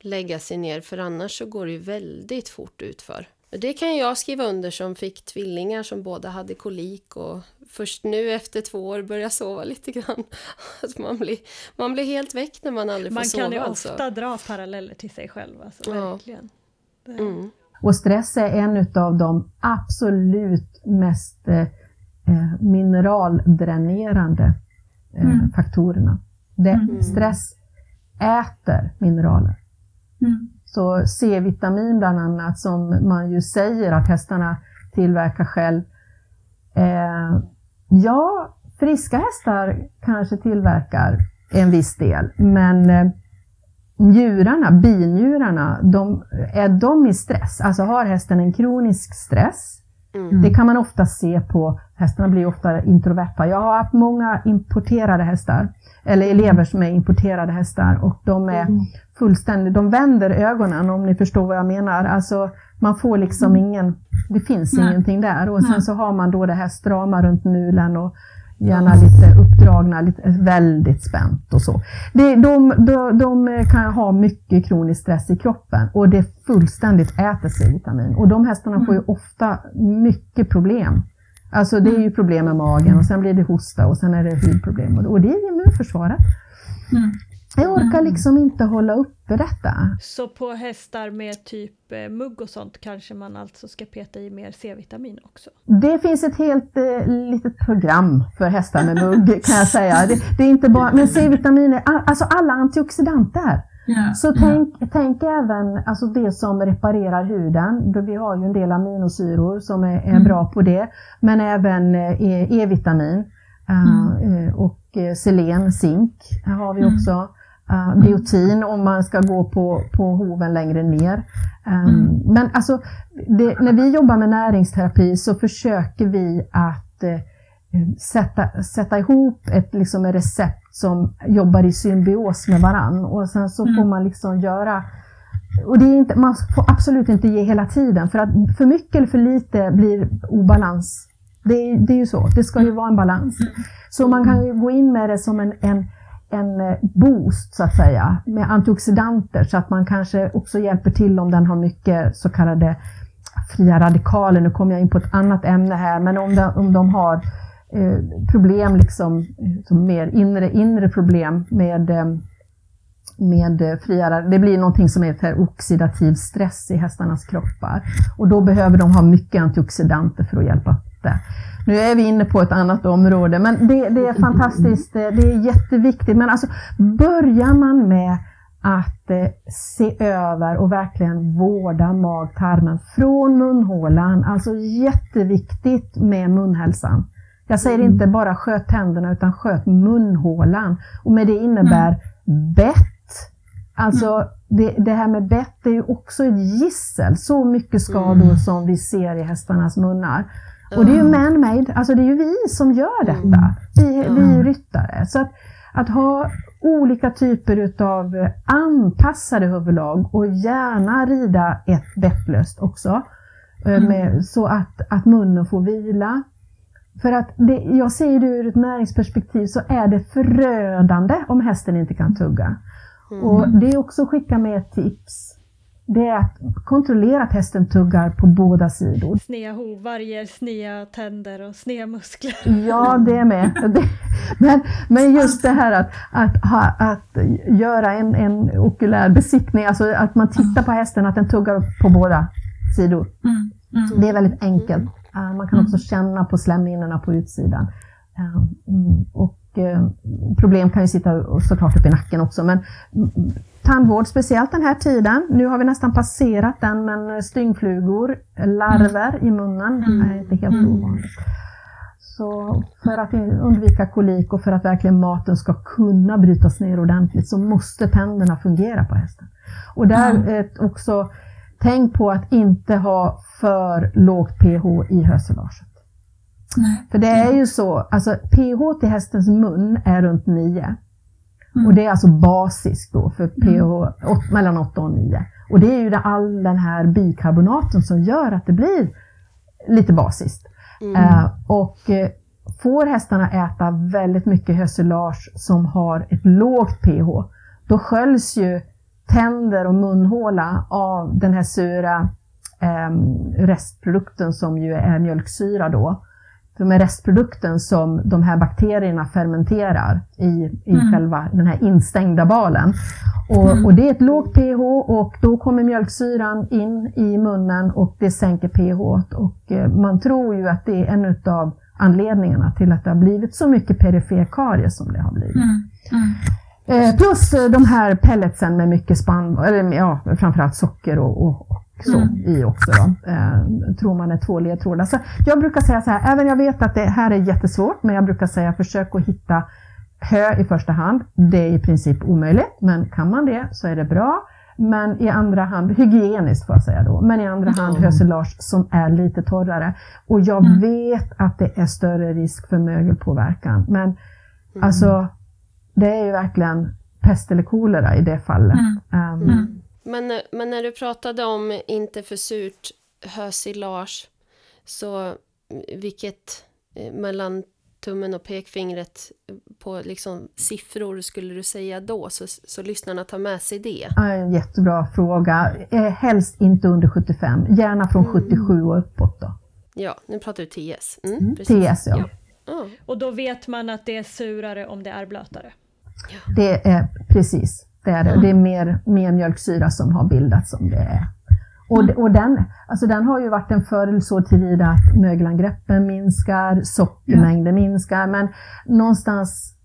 lägga sig ner för annars så går det ju väldigt fort utför. Det kan jag skriva under som fick tvillingar som båda hade kolik och först nu efter två år börjar sova lite grann. Att man, blir, man blir helt väck när man aldrig man får sova. Man kan ju alltså. ofta dra paralleller till sig själv, alltså, ja. verkligen. Mm. Och stress är en av de absolut mest eh, mineraldränerande eh, mm. faktorerna. Det, mm. Stress äter mineraler. Mm. Så C-vitamin bland annat, som man ju säger att hästarna tillverkar själv. Eh, ja, friska hästar kanske tillverkar en viss del, men eh, njurarna, binjurarna, de, är de i stress? Alltså har hästen en kronisk stress? Mm. Det kan man ofta se på, hästarna blir ofta introverta. Jag har haft många importerade hästar, eller elever som är importerade hästar och de är mm fullständigt, de vänder ögonen om ni förstår vad jag menar. Alltså man får liksom mm. ingen, det finns Nej. ingenting där och sen så har man då det här strama runt mulen och gärna lite uppdragna, lite, väldigt spänt och så. Det, de, de, de kan ha mycket kronisk stress i kroppen och det fullständigt äter C-vitamin. Och de hästarna mm. får ju mm. ofta mycket problem. Alltså det är ju problem med magen och sen blir det hosta och sen är det hudproblem och det är immunförsvaret. Mm. Jag orkar mm. liksom inte hålla uppe detta. Så på hästar med typ eh, mugg och sånt kanske man alltså ska peta i mer C-vitamin också? Det finns ett helt eh, litet program för hästar med mugg kan jag säga. Det, det är inte bara, men C-vitamin, alltså alla antioxidanter Ja, så tänk, ja. tänk även alltså det som reparerar huden. Vi har ju en del aminosyror som är, är mm. bra på det. Men även eh, E-vitamin mm. och selen, zink har vi mm. också. Uh, biotin om man ska gå på, på hoven längre ner. Um, mm. Men alltså, det, när vi jobbar med näringsterapi så försöker vi att uh, sätta, sätta ihop ett liksom, ett recept som jobbar i symbios med varann och sen så mm. får man liksom göra och det är inte, man får absolut inte ge hela tiden för att för mycket eller för lite blir obalans. Det är, det är ju så, det ska ju vara en balans. Mm. Så man kan ju gå in med det som en, en en eh, boost så att säga med antioxidanter så att man kanske också hjälper till om den har mycket så kallade fria radikaler. Nu kommer jag in på ett annat ämne här, men om de, om de har eh, problem, liksom, eh, som mer inre, inre problem med, eh, med fria Det blir någonting som heter oxidativ stress i hästarnas kroppar och då behöver de ha mycket antioxidanter för att hjälpa det. Nu är vi inne på ett annat område, men det, det är fantastiskt, det är jätteviktigt. Men alltså, börjar man med att eh, se över och verkligen vårda mag-tarmen från munhålan, alltså jätteviktigt med munhälsan. Jag säger mm. inte bara sköt tänderna utan sköt munhålan. Och med det innebär mm. bett. Alltså det, det, här med bett är ju också ett gissel. Så mycket skador mm. som vi ser i hästarnas munnar. Och det är ju man-made, alltså det är ju vi som gör detta, mm. vi, vi ryttare. Så att, att ha olika typer utav anpassade huvudlag och gärna rida ett bettlöst också. Eh, mm. Med, så att, att munnen får vila. För att det, jag ser det ur ett näringsperspektiv så är det förödande om hästen inte kan tugga. Mm. Och det är också att skicka med ett tips det är att kontrollera att hästen tuggar på båda sidor. Snea hovar ger snea tänder och snea muskler. Ja, det är med. Men, men just det här att, att, ha, att göra en, en okulär besiktning, alltså att man tittar på hästen, att den tuggar på båda sidor. Mm, mm. Det är väldigt enkelt. Uh, man kan också känna på slemhinnorna på utsidan. Uh, och uh, problem kan ju sitta såklart upp i nacken också, men tandvård, speciellt den här tiden. Nu har vi nästan passerat den, men styngflugor, larver mm. i munnen mm. är inte helt mm. ovanligt. Så för att undvika kolik och för att verkligen maten ska kunna brytas ner ordentligt så måste tänderna fungera på hästen. Och där mm. också, tänk på att inte ha för lågt pH i höselaget. För det är ju så, alltså pH till hästens mun är runt 9. Mm. Och det är alltså basiskt då för pH mm. mellan 8 och 9. Och det är ju all den här bikarbonaten som gör att det blir lite basiskt. Mm. Uh, och uh, får hästarna äta väldigt mycket hösilage som har ett lågt pH, då sköljs ju tänder och munhåla av den här sura um, restprodukten som ju är mjölksyra då. För med restprodukten som de här bakterierna fermenterar i, i mm. själva den här instängda balen. Och, mm. och, det är ett lågt pH och då kommer mjölksyran in i munnen och det sänker pH. Och eh, man tror ju att det är en av anledningarna till att det har blivit så mycket periferkaries som det har blivit. Mm. mm. Eh, plus eh, de här pelletsen med mycket spann, eller ja, framförallt socker och, och, så mm. i också. Då. Eh, tror man är två ledtrådar. Så jag brukar säga så här, även jag vet att det här är jättesvårt, men jag brukar säga försök att hitta hö i första hand. Det är i princip omöjligt, men kan man det så är det bra. Men i andra hand, hygieniskt får jag säga då, men i andra mm. hand hösilage som är lite torrare. Och jag mm. vet att det är större risk för mögelpåverkan. Men mm. alltså, det är ju verkligen pest eller kolera i det fallet. Um, men, men när du pratade om inte för surt hösilage, så vilket eh, mellan tummen och pekfingret på liksom siffror skulle du säga då, så, så lyssnarna tar med sig det? En jättebra fråga. Eh, helst inte under 75, gärna från mm. 77 och uppåt då. Ja, nu pratar du TS. Mm, mm, TS, ja. ja. Och då vet man att det är surare om det är blötare? Ja. Det är precis. Det är det. Det är mer, mer mjölksyra som har bildats som det är. Och, och den, alltså den har ju varit en fördel så tillvida att mögelangreppen minskar, sockermängden minskar, men någonstans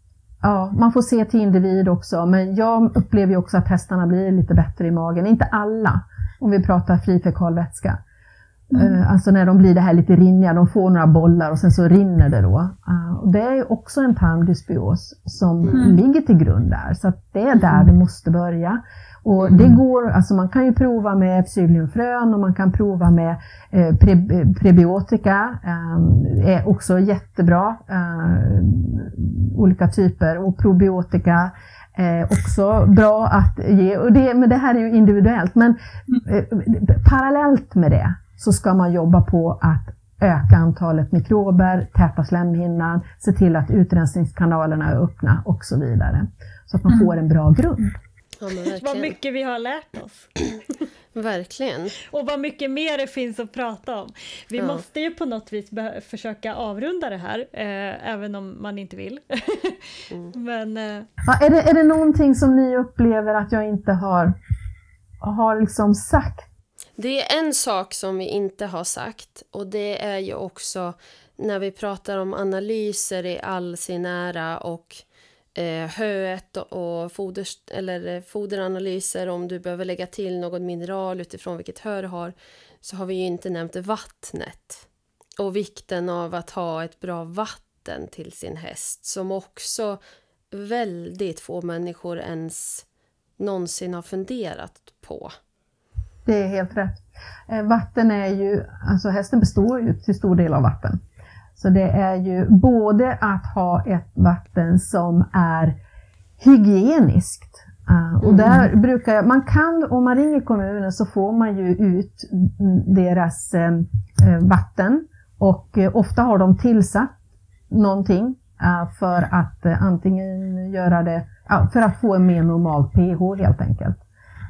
ja, man får se till individ också, men jag upplever också att hästarna blir lite bättre i magen. Inte alla, om vi pratar fri fekalvätska. Mm. Alltså när de blir det här lite rinniga, de får några bollar och sen så rinner det då. Uh, det är också en tarmdysbios som mm. ligger till grund där, så det är där vi måste börja. Och det går, alltså man kan ju prova med psylliumfrön och man kan prova med eh, pre, prebiotika, eh, är också jättebra. Eh, olika typer och probiotika är också bra att ge. Och det, men det här är ju individuellt, men eh, parallellt med det så ska man jobba på att öka antalet mikrober, täta slemhinnan, se till att utrensningskanalerna är öppna och så vidare. Så att man får en bra grund. Ja, vad mycket vi har lärt oss. verkligen. Och vad mycket mer det finns att prata om. Vi ja. måste ju på något vis försöka avrunda det här, eh, även om man inte vill. mm. Men, eh... ja, är, det, är det någonting som ni upplever att jag inte har, har liksom sagt? Det är en sak som vi inte har sagt och det är ju också när vi pratar om analyser i all sin ära och eh, höet och foder, eller eh, foderanalyser om du behöver lägga till något mineral utifrån vilket hö du har så har vi ju inte nämnt vattnet och vikten av att ha ett bra vatten till sin häst som också väldigt få människor ens någonsin har funderat på. Det är helt rätt. Eh, vatten är ju, alltså hästen består ju till stor del av vatten. Så det är ju både att ha ett vatten som är hygieniskt. Uh, och mm. där brukar jag, man kan, om man ringer kommunen så får man ju ut deras eh, eh vatten och eh, ofta har de tillsatt någonting för att eh, antingen göra det, för att få en mer normal pH helt enkelt.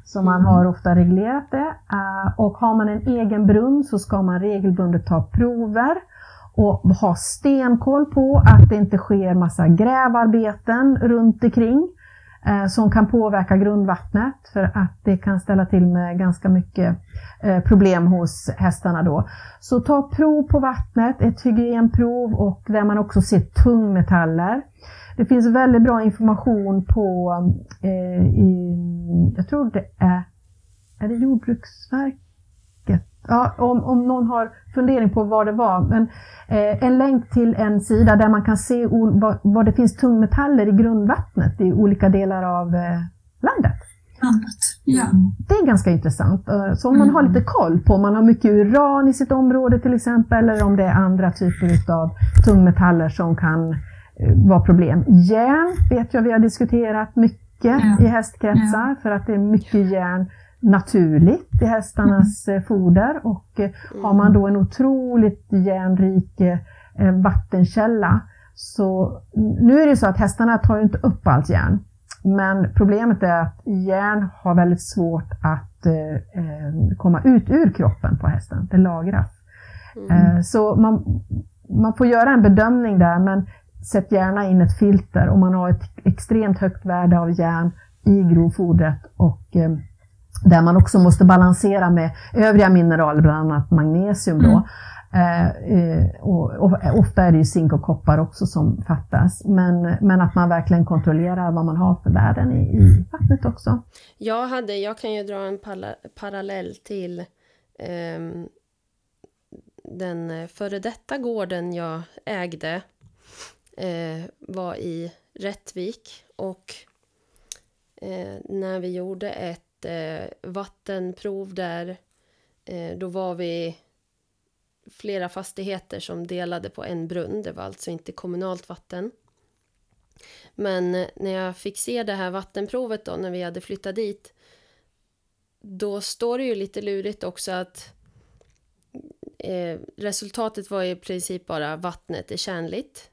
Så man har ofta reglerat det eh, och har man en egen brunn så ska man regelbundet ta prover och ha stenkoll på att det inte sker massa grävarbeten runt omkring eh, som kan påverka grundvattnet för att det kan ställa till med ganska mycket eh, problem hos hästarna då. Så ta prov på vattnet, ett hygienprov och där man också ser tungmetaller. Det finns väldigt bra information på, eh, i, jag tror det är, är det Jordbruksverket Ja, om, om någon har fundering på vad det var. Men, eh, en länk till en sida där man kan se vad, vad, det finns tungmetaller i grundvattnet i olika delar av eh, landet. Ja. Det är ganska intressant. Eh, så om man har mm. lite koll på om man har mycket uran i sitt område till exempel, eller om det är andra typer av tungmetaller som kan eh, vara problem. Järn vet jag vi har diskuterat mycket ja. i hästkretsar, ja. för att det är mycket järn naturligt i hästarnas mm. foder och eh, har man då en otroligt järnrik eh, vattenkälla så nu är det så att hästarna tar inte upp allt järn. Men problemet är att järn har väldigt svårt att eh, komma ut ur kroppen på hästen. Det lagras. Mm. så man, man får göra en bedömning där men sätt gärna in ett filter om man har ett extremt högt värde av järn i grovfodret och där man också måste balansera med övriga mineraler, bland annat magnesium. Då. Mm. Eh, eh, och, och, ofta är det ju zink och koppar också som fattas, men, men att man verkligen kontrollerar vad man har för värden i, i vattnet också. Jag, hade, jag kan ju dra en parallell till eh, den före detta gården jag ägde eh, var i Rättvik och eh, när vi gjorde ett eh, vattenprov där. Eh, då var vi flera fastigheter som delade på en brunn. Det var alltså inte kommunalt vatten. Men eh, när jag fick se det här vattenprovet då, när vi hade flyttat dit, då står det ju lite lurigt också att eh, resultatet var i princip bara vattnet är tjänligt.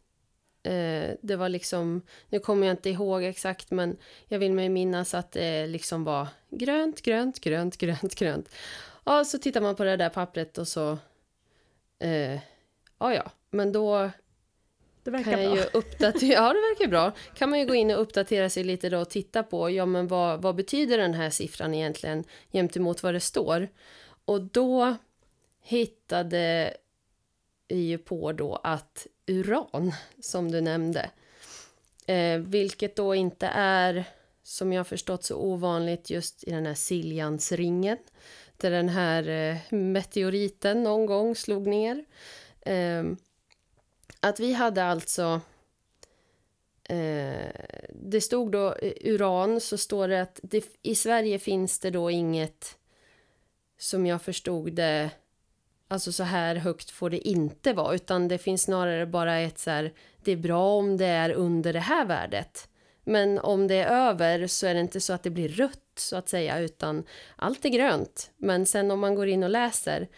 Eh, det var liksom, nu kommer jag inte ihåg exakt men jag vill mig minnas att det liksom var grönt, grönt, grönt, grönt, grönt. Ja, så tittar man på det där pappret och så... Eh, ja, ja, men då det verkar kan jag bra. Ju uppdatera, ja, det verkar bra. Kan man ju gå in och uppdatera sig lite då och titta på, ja men vad, vad betyder den här siffran egentligen jämt emot vad det står? Och då hittade är ju på då att uran, som du nämnde, Eh, vilket då inte är, som jag har förstått, så ovanligt just i den här Siljansringen. Där den här eh, meteoriten någon gång slog ner. Eh, att vi hade alltså... Eh, det stod då eh, uran, så står det att det, i Sverige finns det då inget, som jag förstod det, alltså så här högt får det inte vara, utan det finns snarare bara ett så här, det är bra om det är under det här värdet. Men om det är över så är det inte så att det blir rött så att säga, utan allt är grönt. Men sen om man går in och läser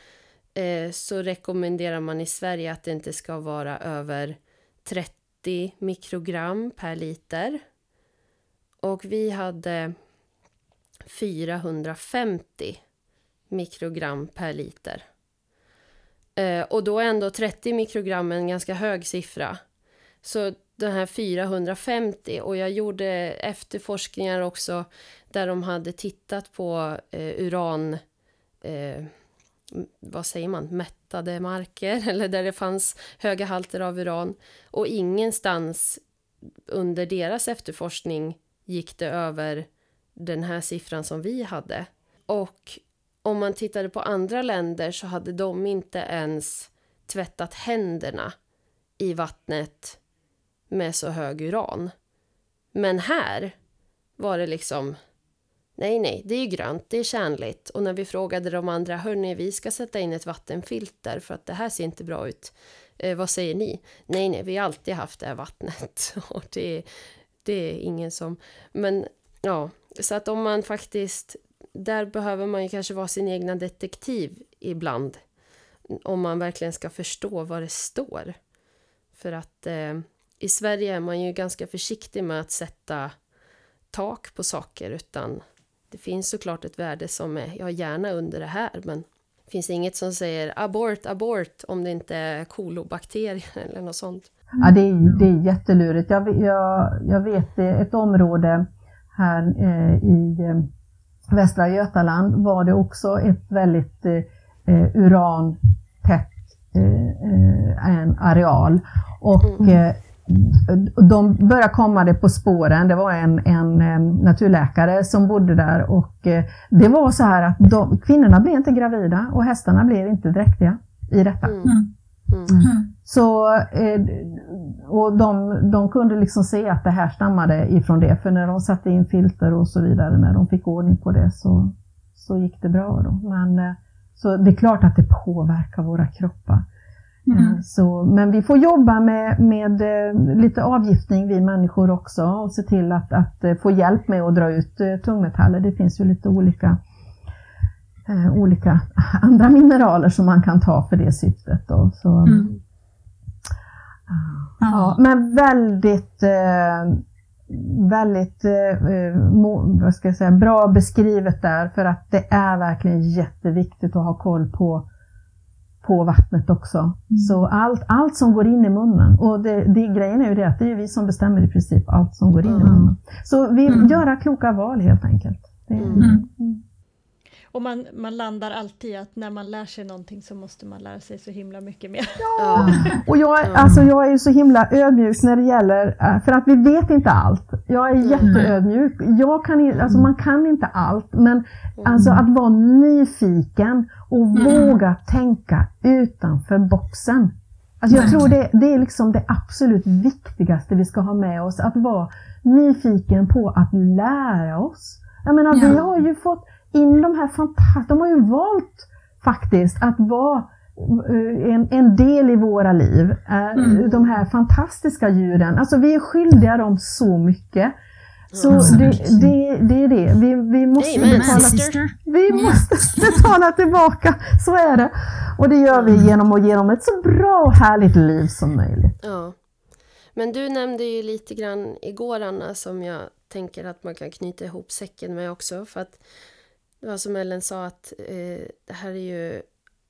eh, så rekommenderar man i Sverige att det inte ska vara över 30 mikrogram per liter. Och vi hade 450 mikrogram per liter. Eh, och då är ändå 30 mikrogram en ganska hög siffra. Så den här 450 och jag gjorde efterforskningar också där de hade tittat på eh, uran, eh, vad säger man, mättade marker eller där det fanns höga halter av uran och ingenstans under deras efterforskning gick det över den här siffran som vi hade. Och om man tittade på andra länder så hade de inte ens tvättat händerna i vattnet med så hög uran. Men här var det liksom Nej, nej, det är grönt, det är kärnligt. Och när vi frågade de andra, hörni, vi ska sätta in ett vattenfilter för att det här ser inte bra ut. Eh, vad säger ni? Nej, nej, vi har alltid haft det här vattnet. Och det, det är ingen som... Men ja, så att om man faktiskt... Där behöver man ju kanske vara sin egna detektiv ibland. Om man verkligen ska förstå vad det står. För att eh, i Sverige är man ju ganska försiktig med att sätta tak på saker utan det finns såklart ett värde som är, ja gärna under det här men det finns inget som säger abort, abort om det inte är kolobakterier eller något sånt. Ja, det är, det är jättelurigt. Jag, jag, jag vet ett område här eh, i eh, Västra Götaland var det också ett väldigt eh, urantätt eh, en areal. Och mm de började komma det på spåren. Det var en, en naturläkare som bodde där och eh, det var så här att de, kvinnorna blev inte gravida och hästarna blev inte dräktiga i detta. Mm. Mm. Så, eh, och de, de kunde liksom se att det här stammade ifrån det, för när de satte in filter och så vidare, när de fick ordning på det så, så gick det bra. Då. Men, eh, så det är klart att det påverkar våra kroppar. Mm. Eh, så, men vi får jobba med, med lite avgiftning vi människor också och se till att, att få hjälp med att dra ut tungmetaller. Det finns ju lite olika, olika andra mineraler som man kan ta för det syftet. Då. Så, mm. Ja, men väldigt, eh, väldigt eh, vad ska jag säga, bra beskrivet där för att det är verkligen jätteviktigt att ha koll på på vattnet också. Mm. Så allt, allt som går in i munnen, och det, det, grejen är ju det att det är vi som bestämmer i princip allt som går in mm. i munnen. Så vi mm. göra kloka val helt enkelt. Det, mm. Och man, man landar alltid i att när man lär sig någonting så måste man lära sig så himla mycket mer. Ja, och jag, alltså, jag är ju så himla ödmjuk när det gäller, eh, för att vi vet inte allt. Jag är mm. jätteödmjuk. Jag kan, alltså, man kan inte allt, men mm. alltså, att vara nyfiken och mm. våga tänka utanför boxen. Alltså, jag tror det, det är liksom det absolut viktigaste vi ska ha med oss, att vara nyfiken på att lära oss. Jag menar, ja. vi har ju fått in de här fantastiska, de har ju valt faktiskt att vara eh, en, en del i våra liv. Eh, mm. De här fantastiska djuren. Alltså vi är skyldiga dem så mycket. Så mm. det, det, det, är det. Vi, vi, måste, Amen, betala, vi måste betala tillbaka. Så är det. Och det gör vi mm. genom att ge dem ett så bra och härligt liv som möjligt. Ja. Men du nämnde ju lite grann igår, Anna, som jag tänker att man kan knyta ihop säcken med också. För att det var som Ellen sa att eh, det här är ju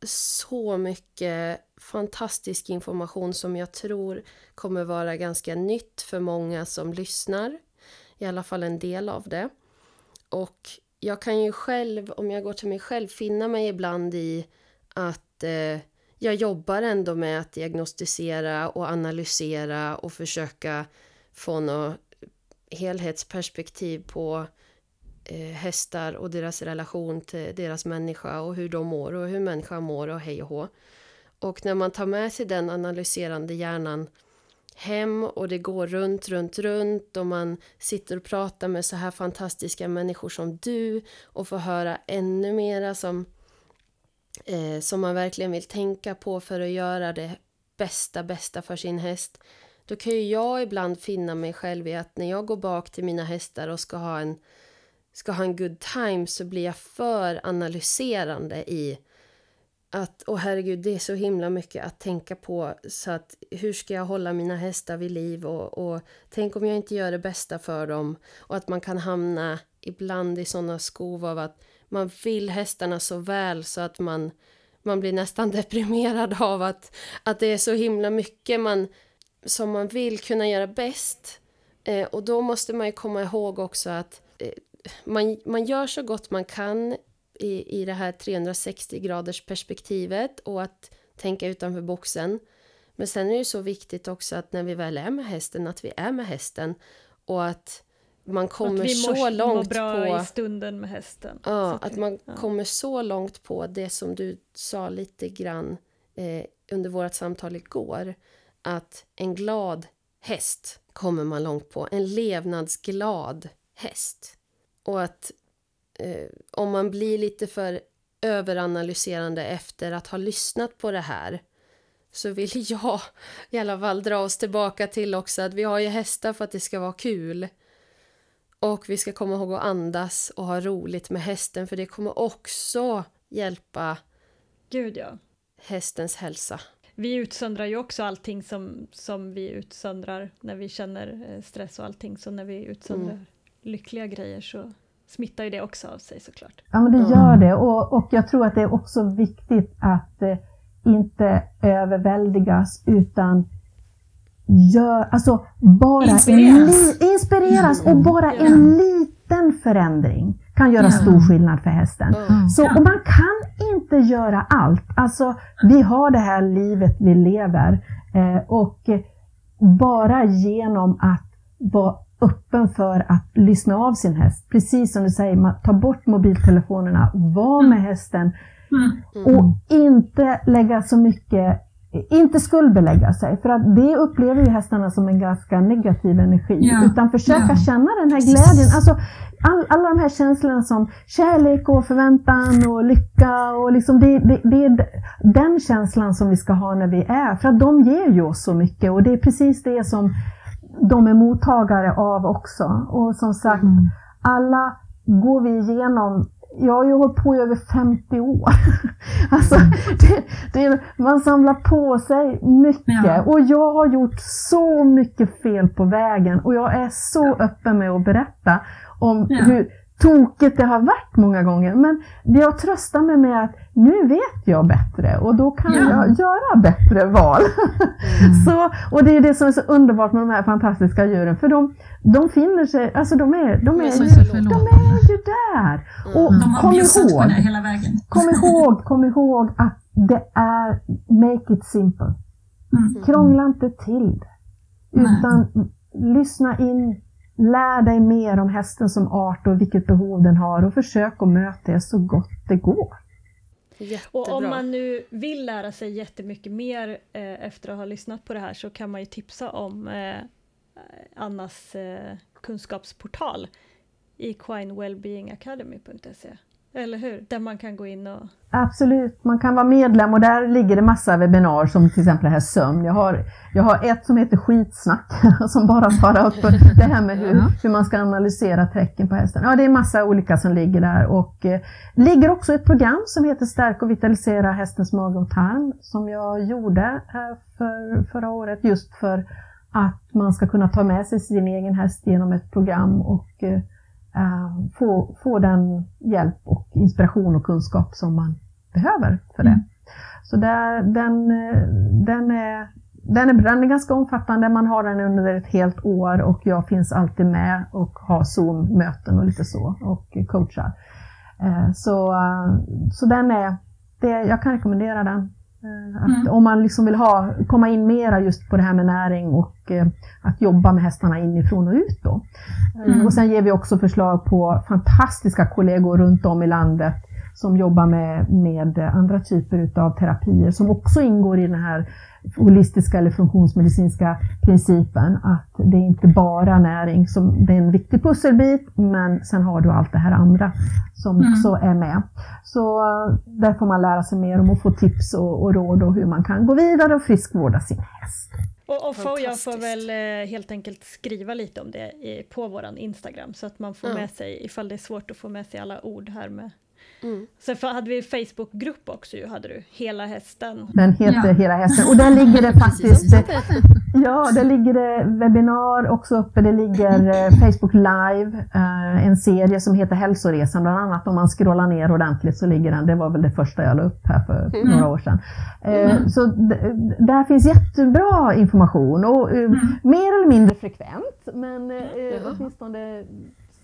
så mycket fantastisk information som jag tror kommer vara ganska nytt för många som lyssnar. I alla fall en del av det. Och jag kan ju själv, om jag går till mig själv, finna mig ibland i att eh, jag jobbar ändå med att diagnostisera och analysera och försöka få något helhetsperspektiv på eh, Eh, hästar och deras relation till deras människa och hur de mår och hur människan mår och hej och hå. Och när man tar med sig den analyserande hjärnan hem och det går runt, runt, runt och man sitter och pratar med så här fantastiska människor som du och får höra ännu mera som, eh, som man verkligen vill tänka på för att göra det bästa, bästa för sin häst. Då kan ju jag ibland finna mig själv i att när jag går bak till mina hästar och ska ha en, ska ha en good time så blir jag för analyserande i att, åh herregud, det är så himla mycket att tänka på. Så att hur ska jag hålla mina hästar vid liv? Och, och tänk om jag inte gör det bästa för dem. Och att man kan hamna ibland i sådana skov av att man vill hästarna så väl så att man, man blir nästan deprimerad av att, att det är så himla mycket man, som man vill kunna göra bäst. Eh, och då måste man ju komma ihåg också att eh, man, man gör så gott man kan i, i det här 360 graders perspektivet och att tänka utanför boxen. Men sen är det så viktigt också att när vi väl är med hästen, att vi är med hästen och att man kommer att vi så långt bra på... i stunden med hästen. Ja, att man ja. kommer så långt på det som du sa lite grann eh, under vårt samtal igår. Att en glad häst kommer man långt på. En levnadsglad häst. Och att eh, om man blir lite för överanalyserande efter att ha lyssnat på det här så vill jag i alla fall dra oss tillbaka till också att vi har ju hästar för att det ska vara kul. Och vi ska komma ihåg att andas och ha roligt med hästen för det kommer också hjälpa Gud ja. hästens hälsa. Vi utsöndrar ju också allting som, som vi utsöndrar när vi känner eh, stress och allting. Så när vi utsöndrar mm. Lyckliga grejer så smittar ju det också av sig såklart. Ja, men det gör det. Och, och jag tror att det är också viktigt att eh, inte överväldigas utan gör, alltså bara inspireras, en, inspireras och bara mm. en liten förändring kan göra stor skillnad för hästen. Mm. Så, och man kan inte göra allt. Alltså, vi har det här livet vi lever eh, och bara genom att vara öppen för att lyssna av sin häst. Precis som du säger, ta bort mobiltelefonerna, var med hästen mm. och inte lägga så mycket inte skuldbelägga sig, för att det upplever ju hästarna som en ganska negativ energi. Ja. Utan försöka ja. känna den här glädjen. Alltså, all, alla de här känslorna som kärlek och förväntan och lycka. Och liksom det, det, det, är den känslan som vi ska ha när vi är, för att de ger ju oss så mycket. Och det är precis det som de är mottagare av också. Och som sagt, mm. alla går vi igenom jag har ju hållit på i över 50 år. alltså, det, det, man samlar på sig mycket ja. och jag har gjort så mycket fel på vägen och jag är så ja. öppen med att berätta om ja. hur tokigt det har varit många gånger. Men jag tröstar mig med att nu vet jag bättre och då kan ja. jag göra bättre val. Mm. så, och det är det som är så underbart med de här fantastiska djuren, för de, de finner sig, alltså de är, de är, är, ju, de är ju där. Mm. Och de har kom ihåg, hela vägen. kom ihåg, kom ihåg att det är make it simple. Mm. Krångla inte till det. Utan lyssna in Lär dig mer om hästen som art och vilket behov den har och försök att möta det så gott det går. Jättebra. Och om man nu vill lära sig jättemycket mer eh, efter att ha lyssnat på det här så kan man ju tipsa om eh, Annas eh, kunskapsportal equinewellbeingacademy.se eller hur? Där man kan gå in och... Absolut, man kan vara medlem och där ligger det massa webbinar som till exempel det här sömn. Jag har, jag har ett som heter skitsnack som bara tar upp det här med hur, hur man ska analysera tecken på hästen. Ja, det är massa olika som ligger där och eh, ligger också ett program som heter Stärk och vitalisera hästens mage och tarm som jag gjorde här för, förra året just för att man ska kunna ta med sig sin egen häst genom ett program och eh, uh, få, få den hjälp och inspiration och kunskap som man behöver för det. Mm. Så där, den, den, är, den, är, den är ganska omfattande, man har den under ett helt år och jag finns alltid med och har Zoom-möten och lite så och coachar. Uh, så, så den är, det, jag kan rekommendera den. Eh, Att Mm. Om man liksom vill ha, komma in mera just på det här med näring och eh, att jobba med hästarna inifrån och ut. Då. Eh, Mm. Och sen ger vi också förslag på fantastiska kollegor runt om i landet som jobbar med, med andra typer utav terapier som också ingår i den här holistiska eller funktionsmedicinska principen att det är inte bara näring som det är en viktig pusselbit men sen har du allt det här andra som Mm. också är med. Så eh, där får man lära sig mer om och få tips och, och råd och hur man kan gå vidare och friskvårda sin häst. Och, och får, jag får väl eh, helt enkelt skriva lite om det i, på våran Instagram så att man får Ja. med sig, ifall det är svårt att få med sig alla ord här med. Mm. Sen för- hade vi Facebookgrupp också ju, hade du, Hela hästen. Den heter Ja. Hela hästen och där ligger det faktiskt. Ja, det ligger det webbinar också uppe. Det ligger eh, Facebook Live, eh, en serie som heter Hälsoresan bland annat. Om man scrollar ner ordentligt så ligger den. Det var väl det första jag la upp här för Mm. några år sedan. Eh, Så d- där finns jättebra information och eh, mer eller mindre frekvent. Men åtminstone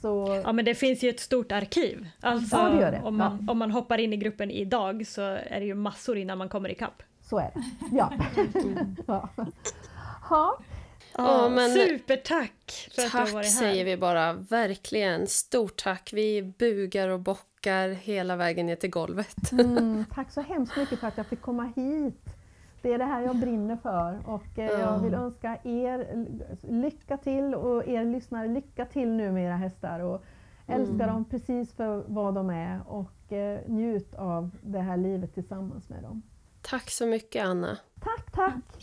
så... Ja men det finns ju ett stort arkiv. Alltså Ja, det gör det. Om, man, om man hoppar in i gruppen idag så är det ju massor innan man kommer ikapp. Så är det. Ja. ja. ja. Ja, men- Supertack för att du har Tack varit här. säger vi bara, verkligen. Stort tack. Vi bugar och bockar hela vägen ner till golvet. Mm, tack så hemskt mycket för att jag fick komma hit. Det är det här jag brinner för och eh, jag vill önska er lycka till och er lyssnare lycka till nu med era hästar och älska dem precis för vad de är och eh, njut av det här livet tillsammans med dem. Tack så mycket Anna. Tack, tack!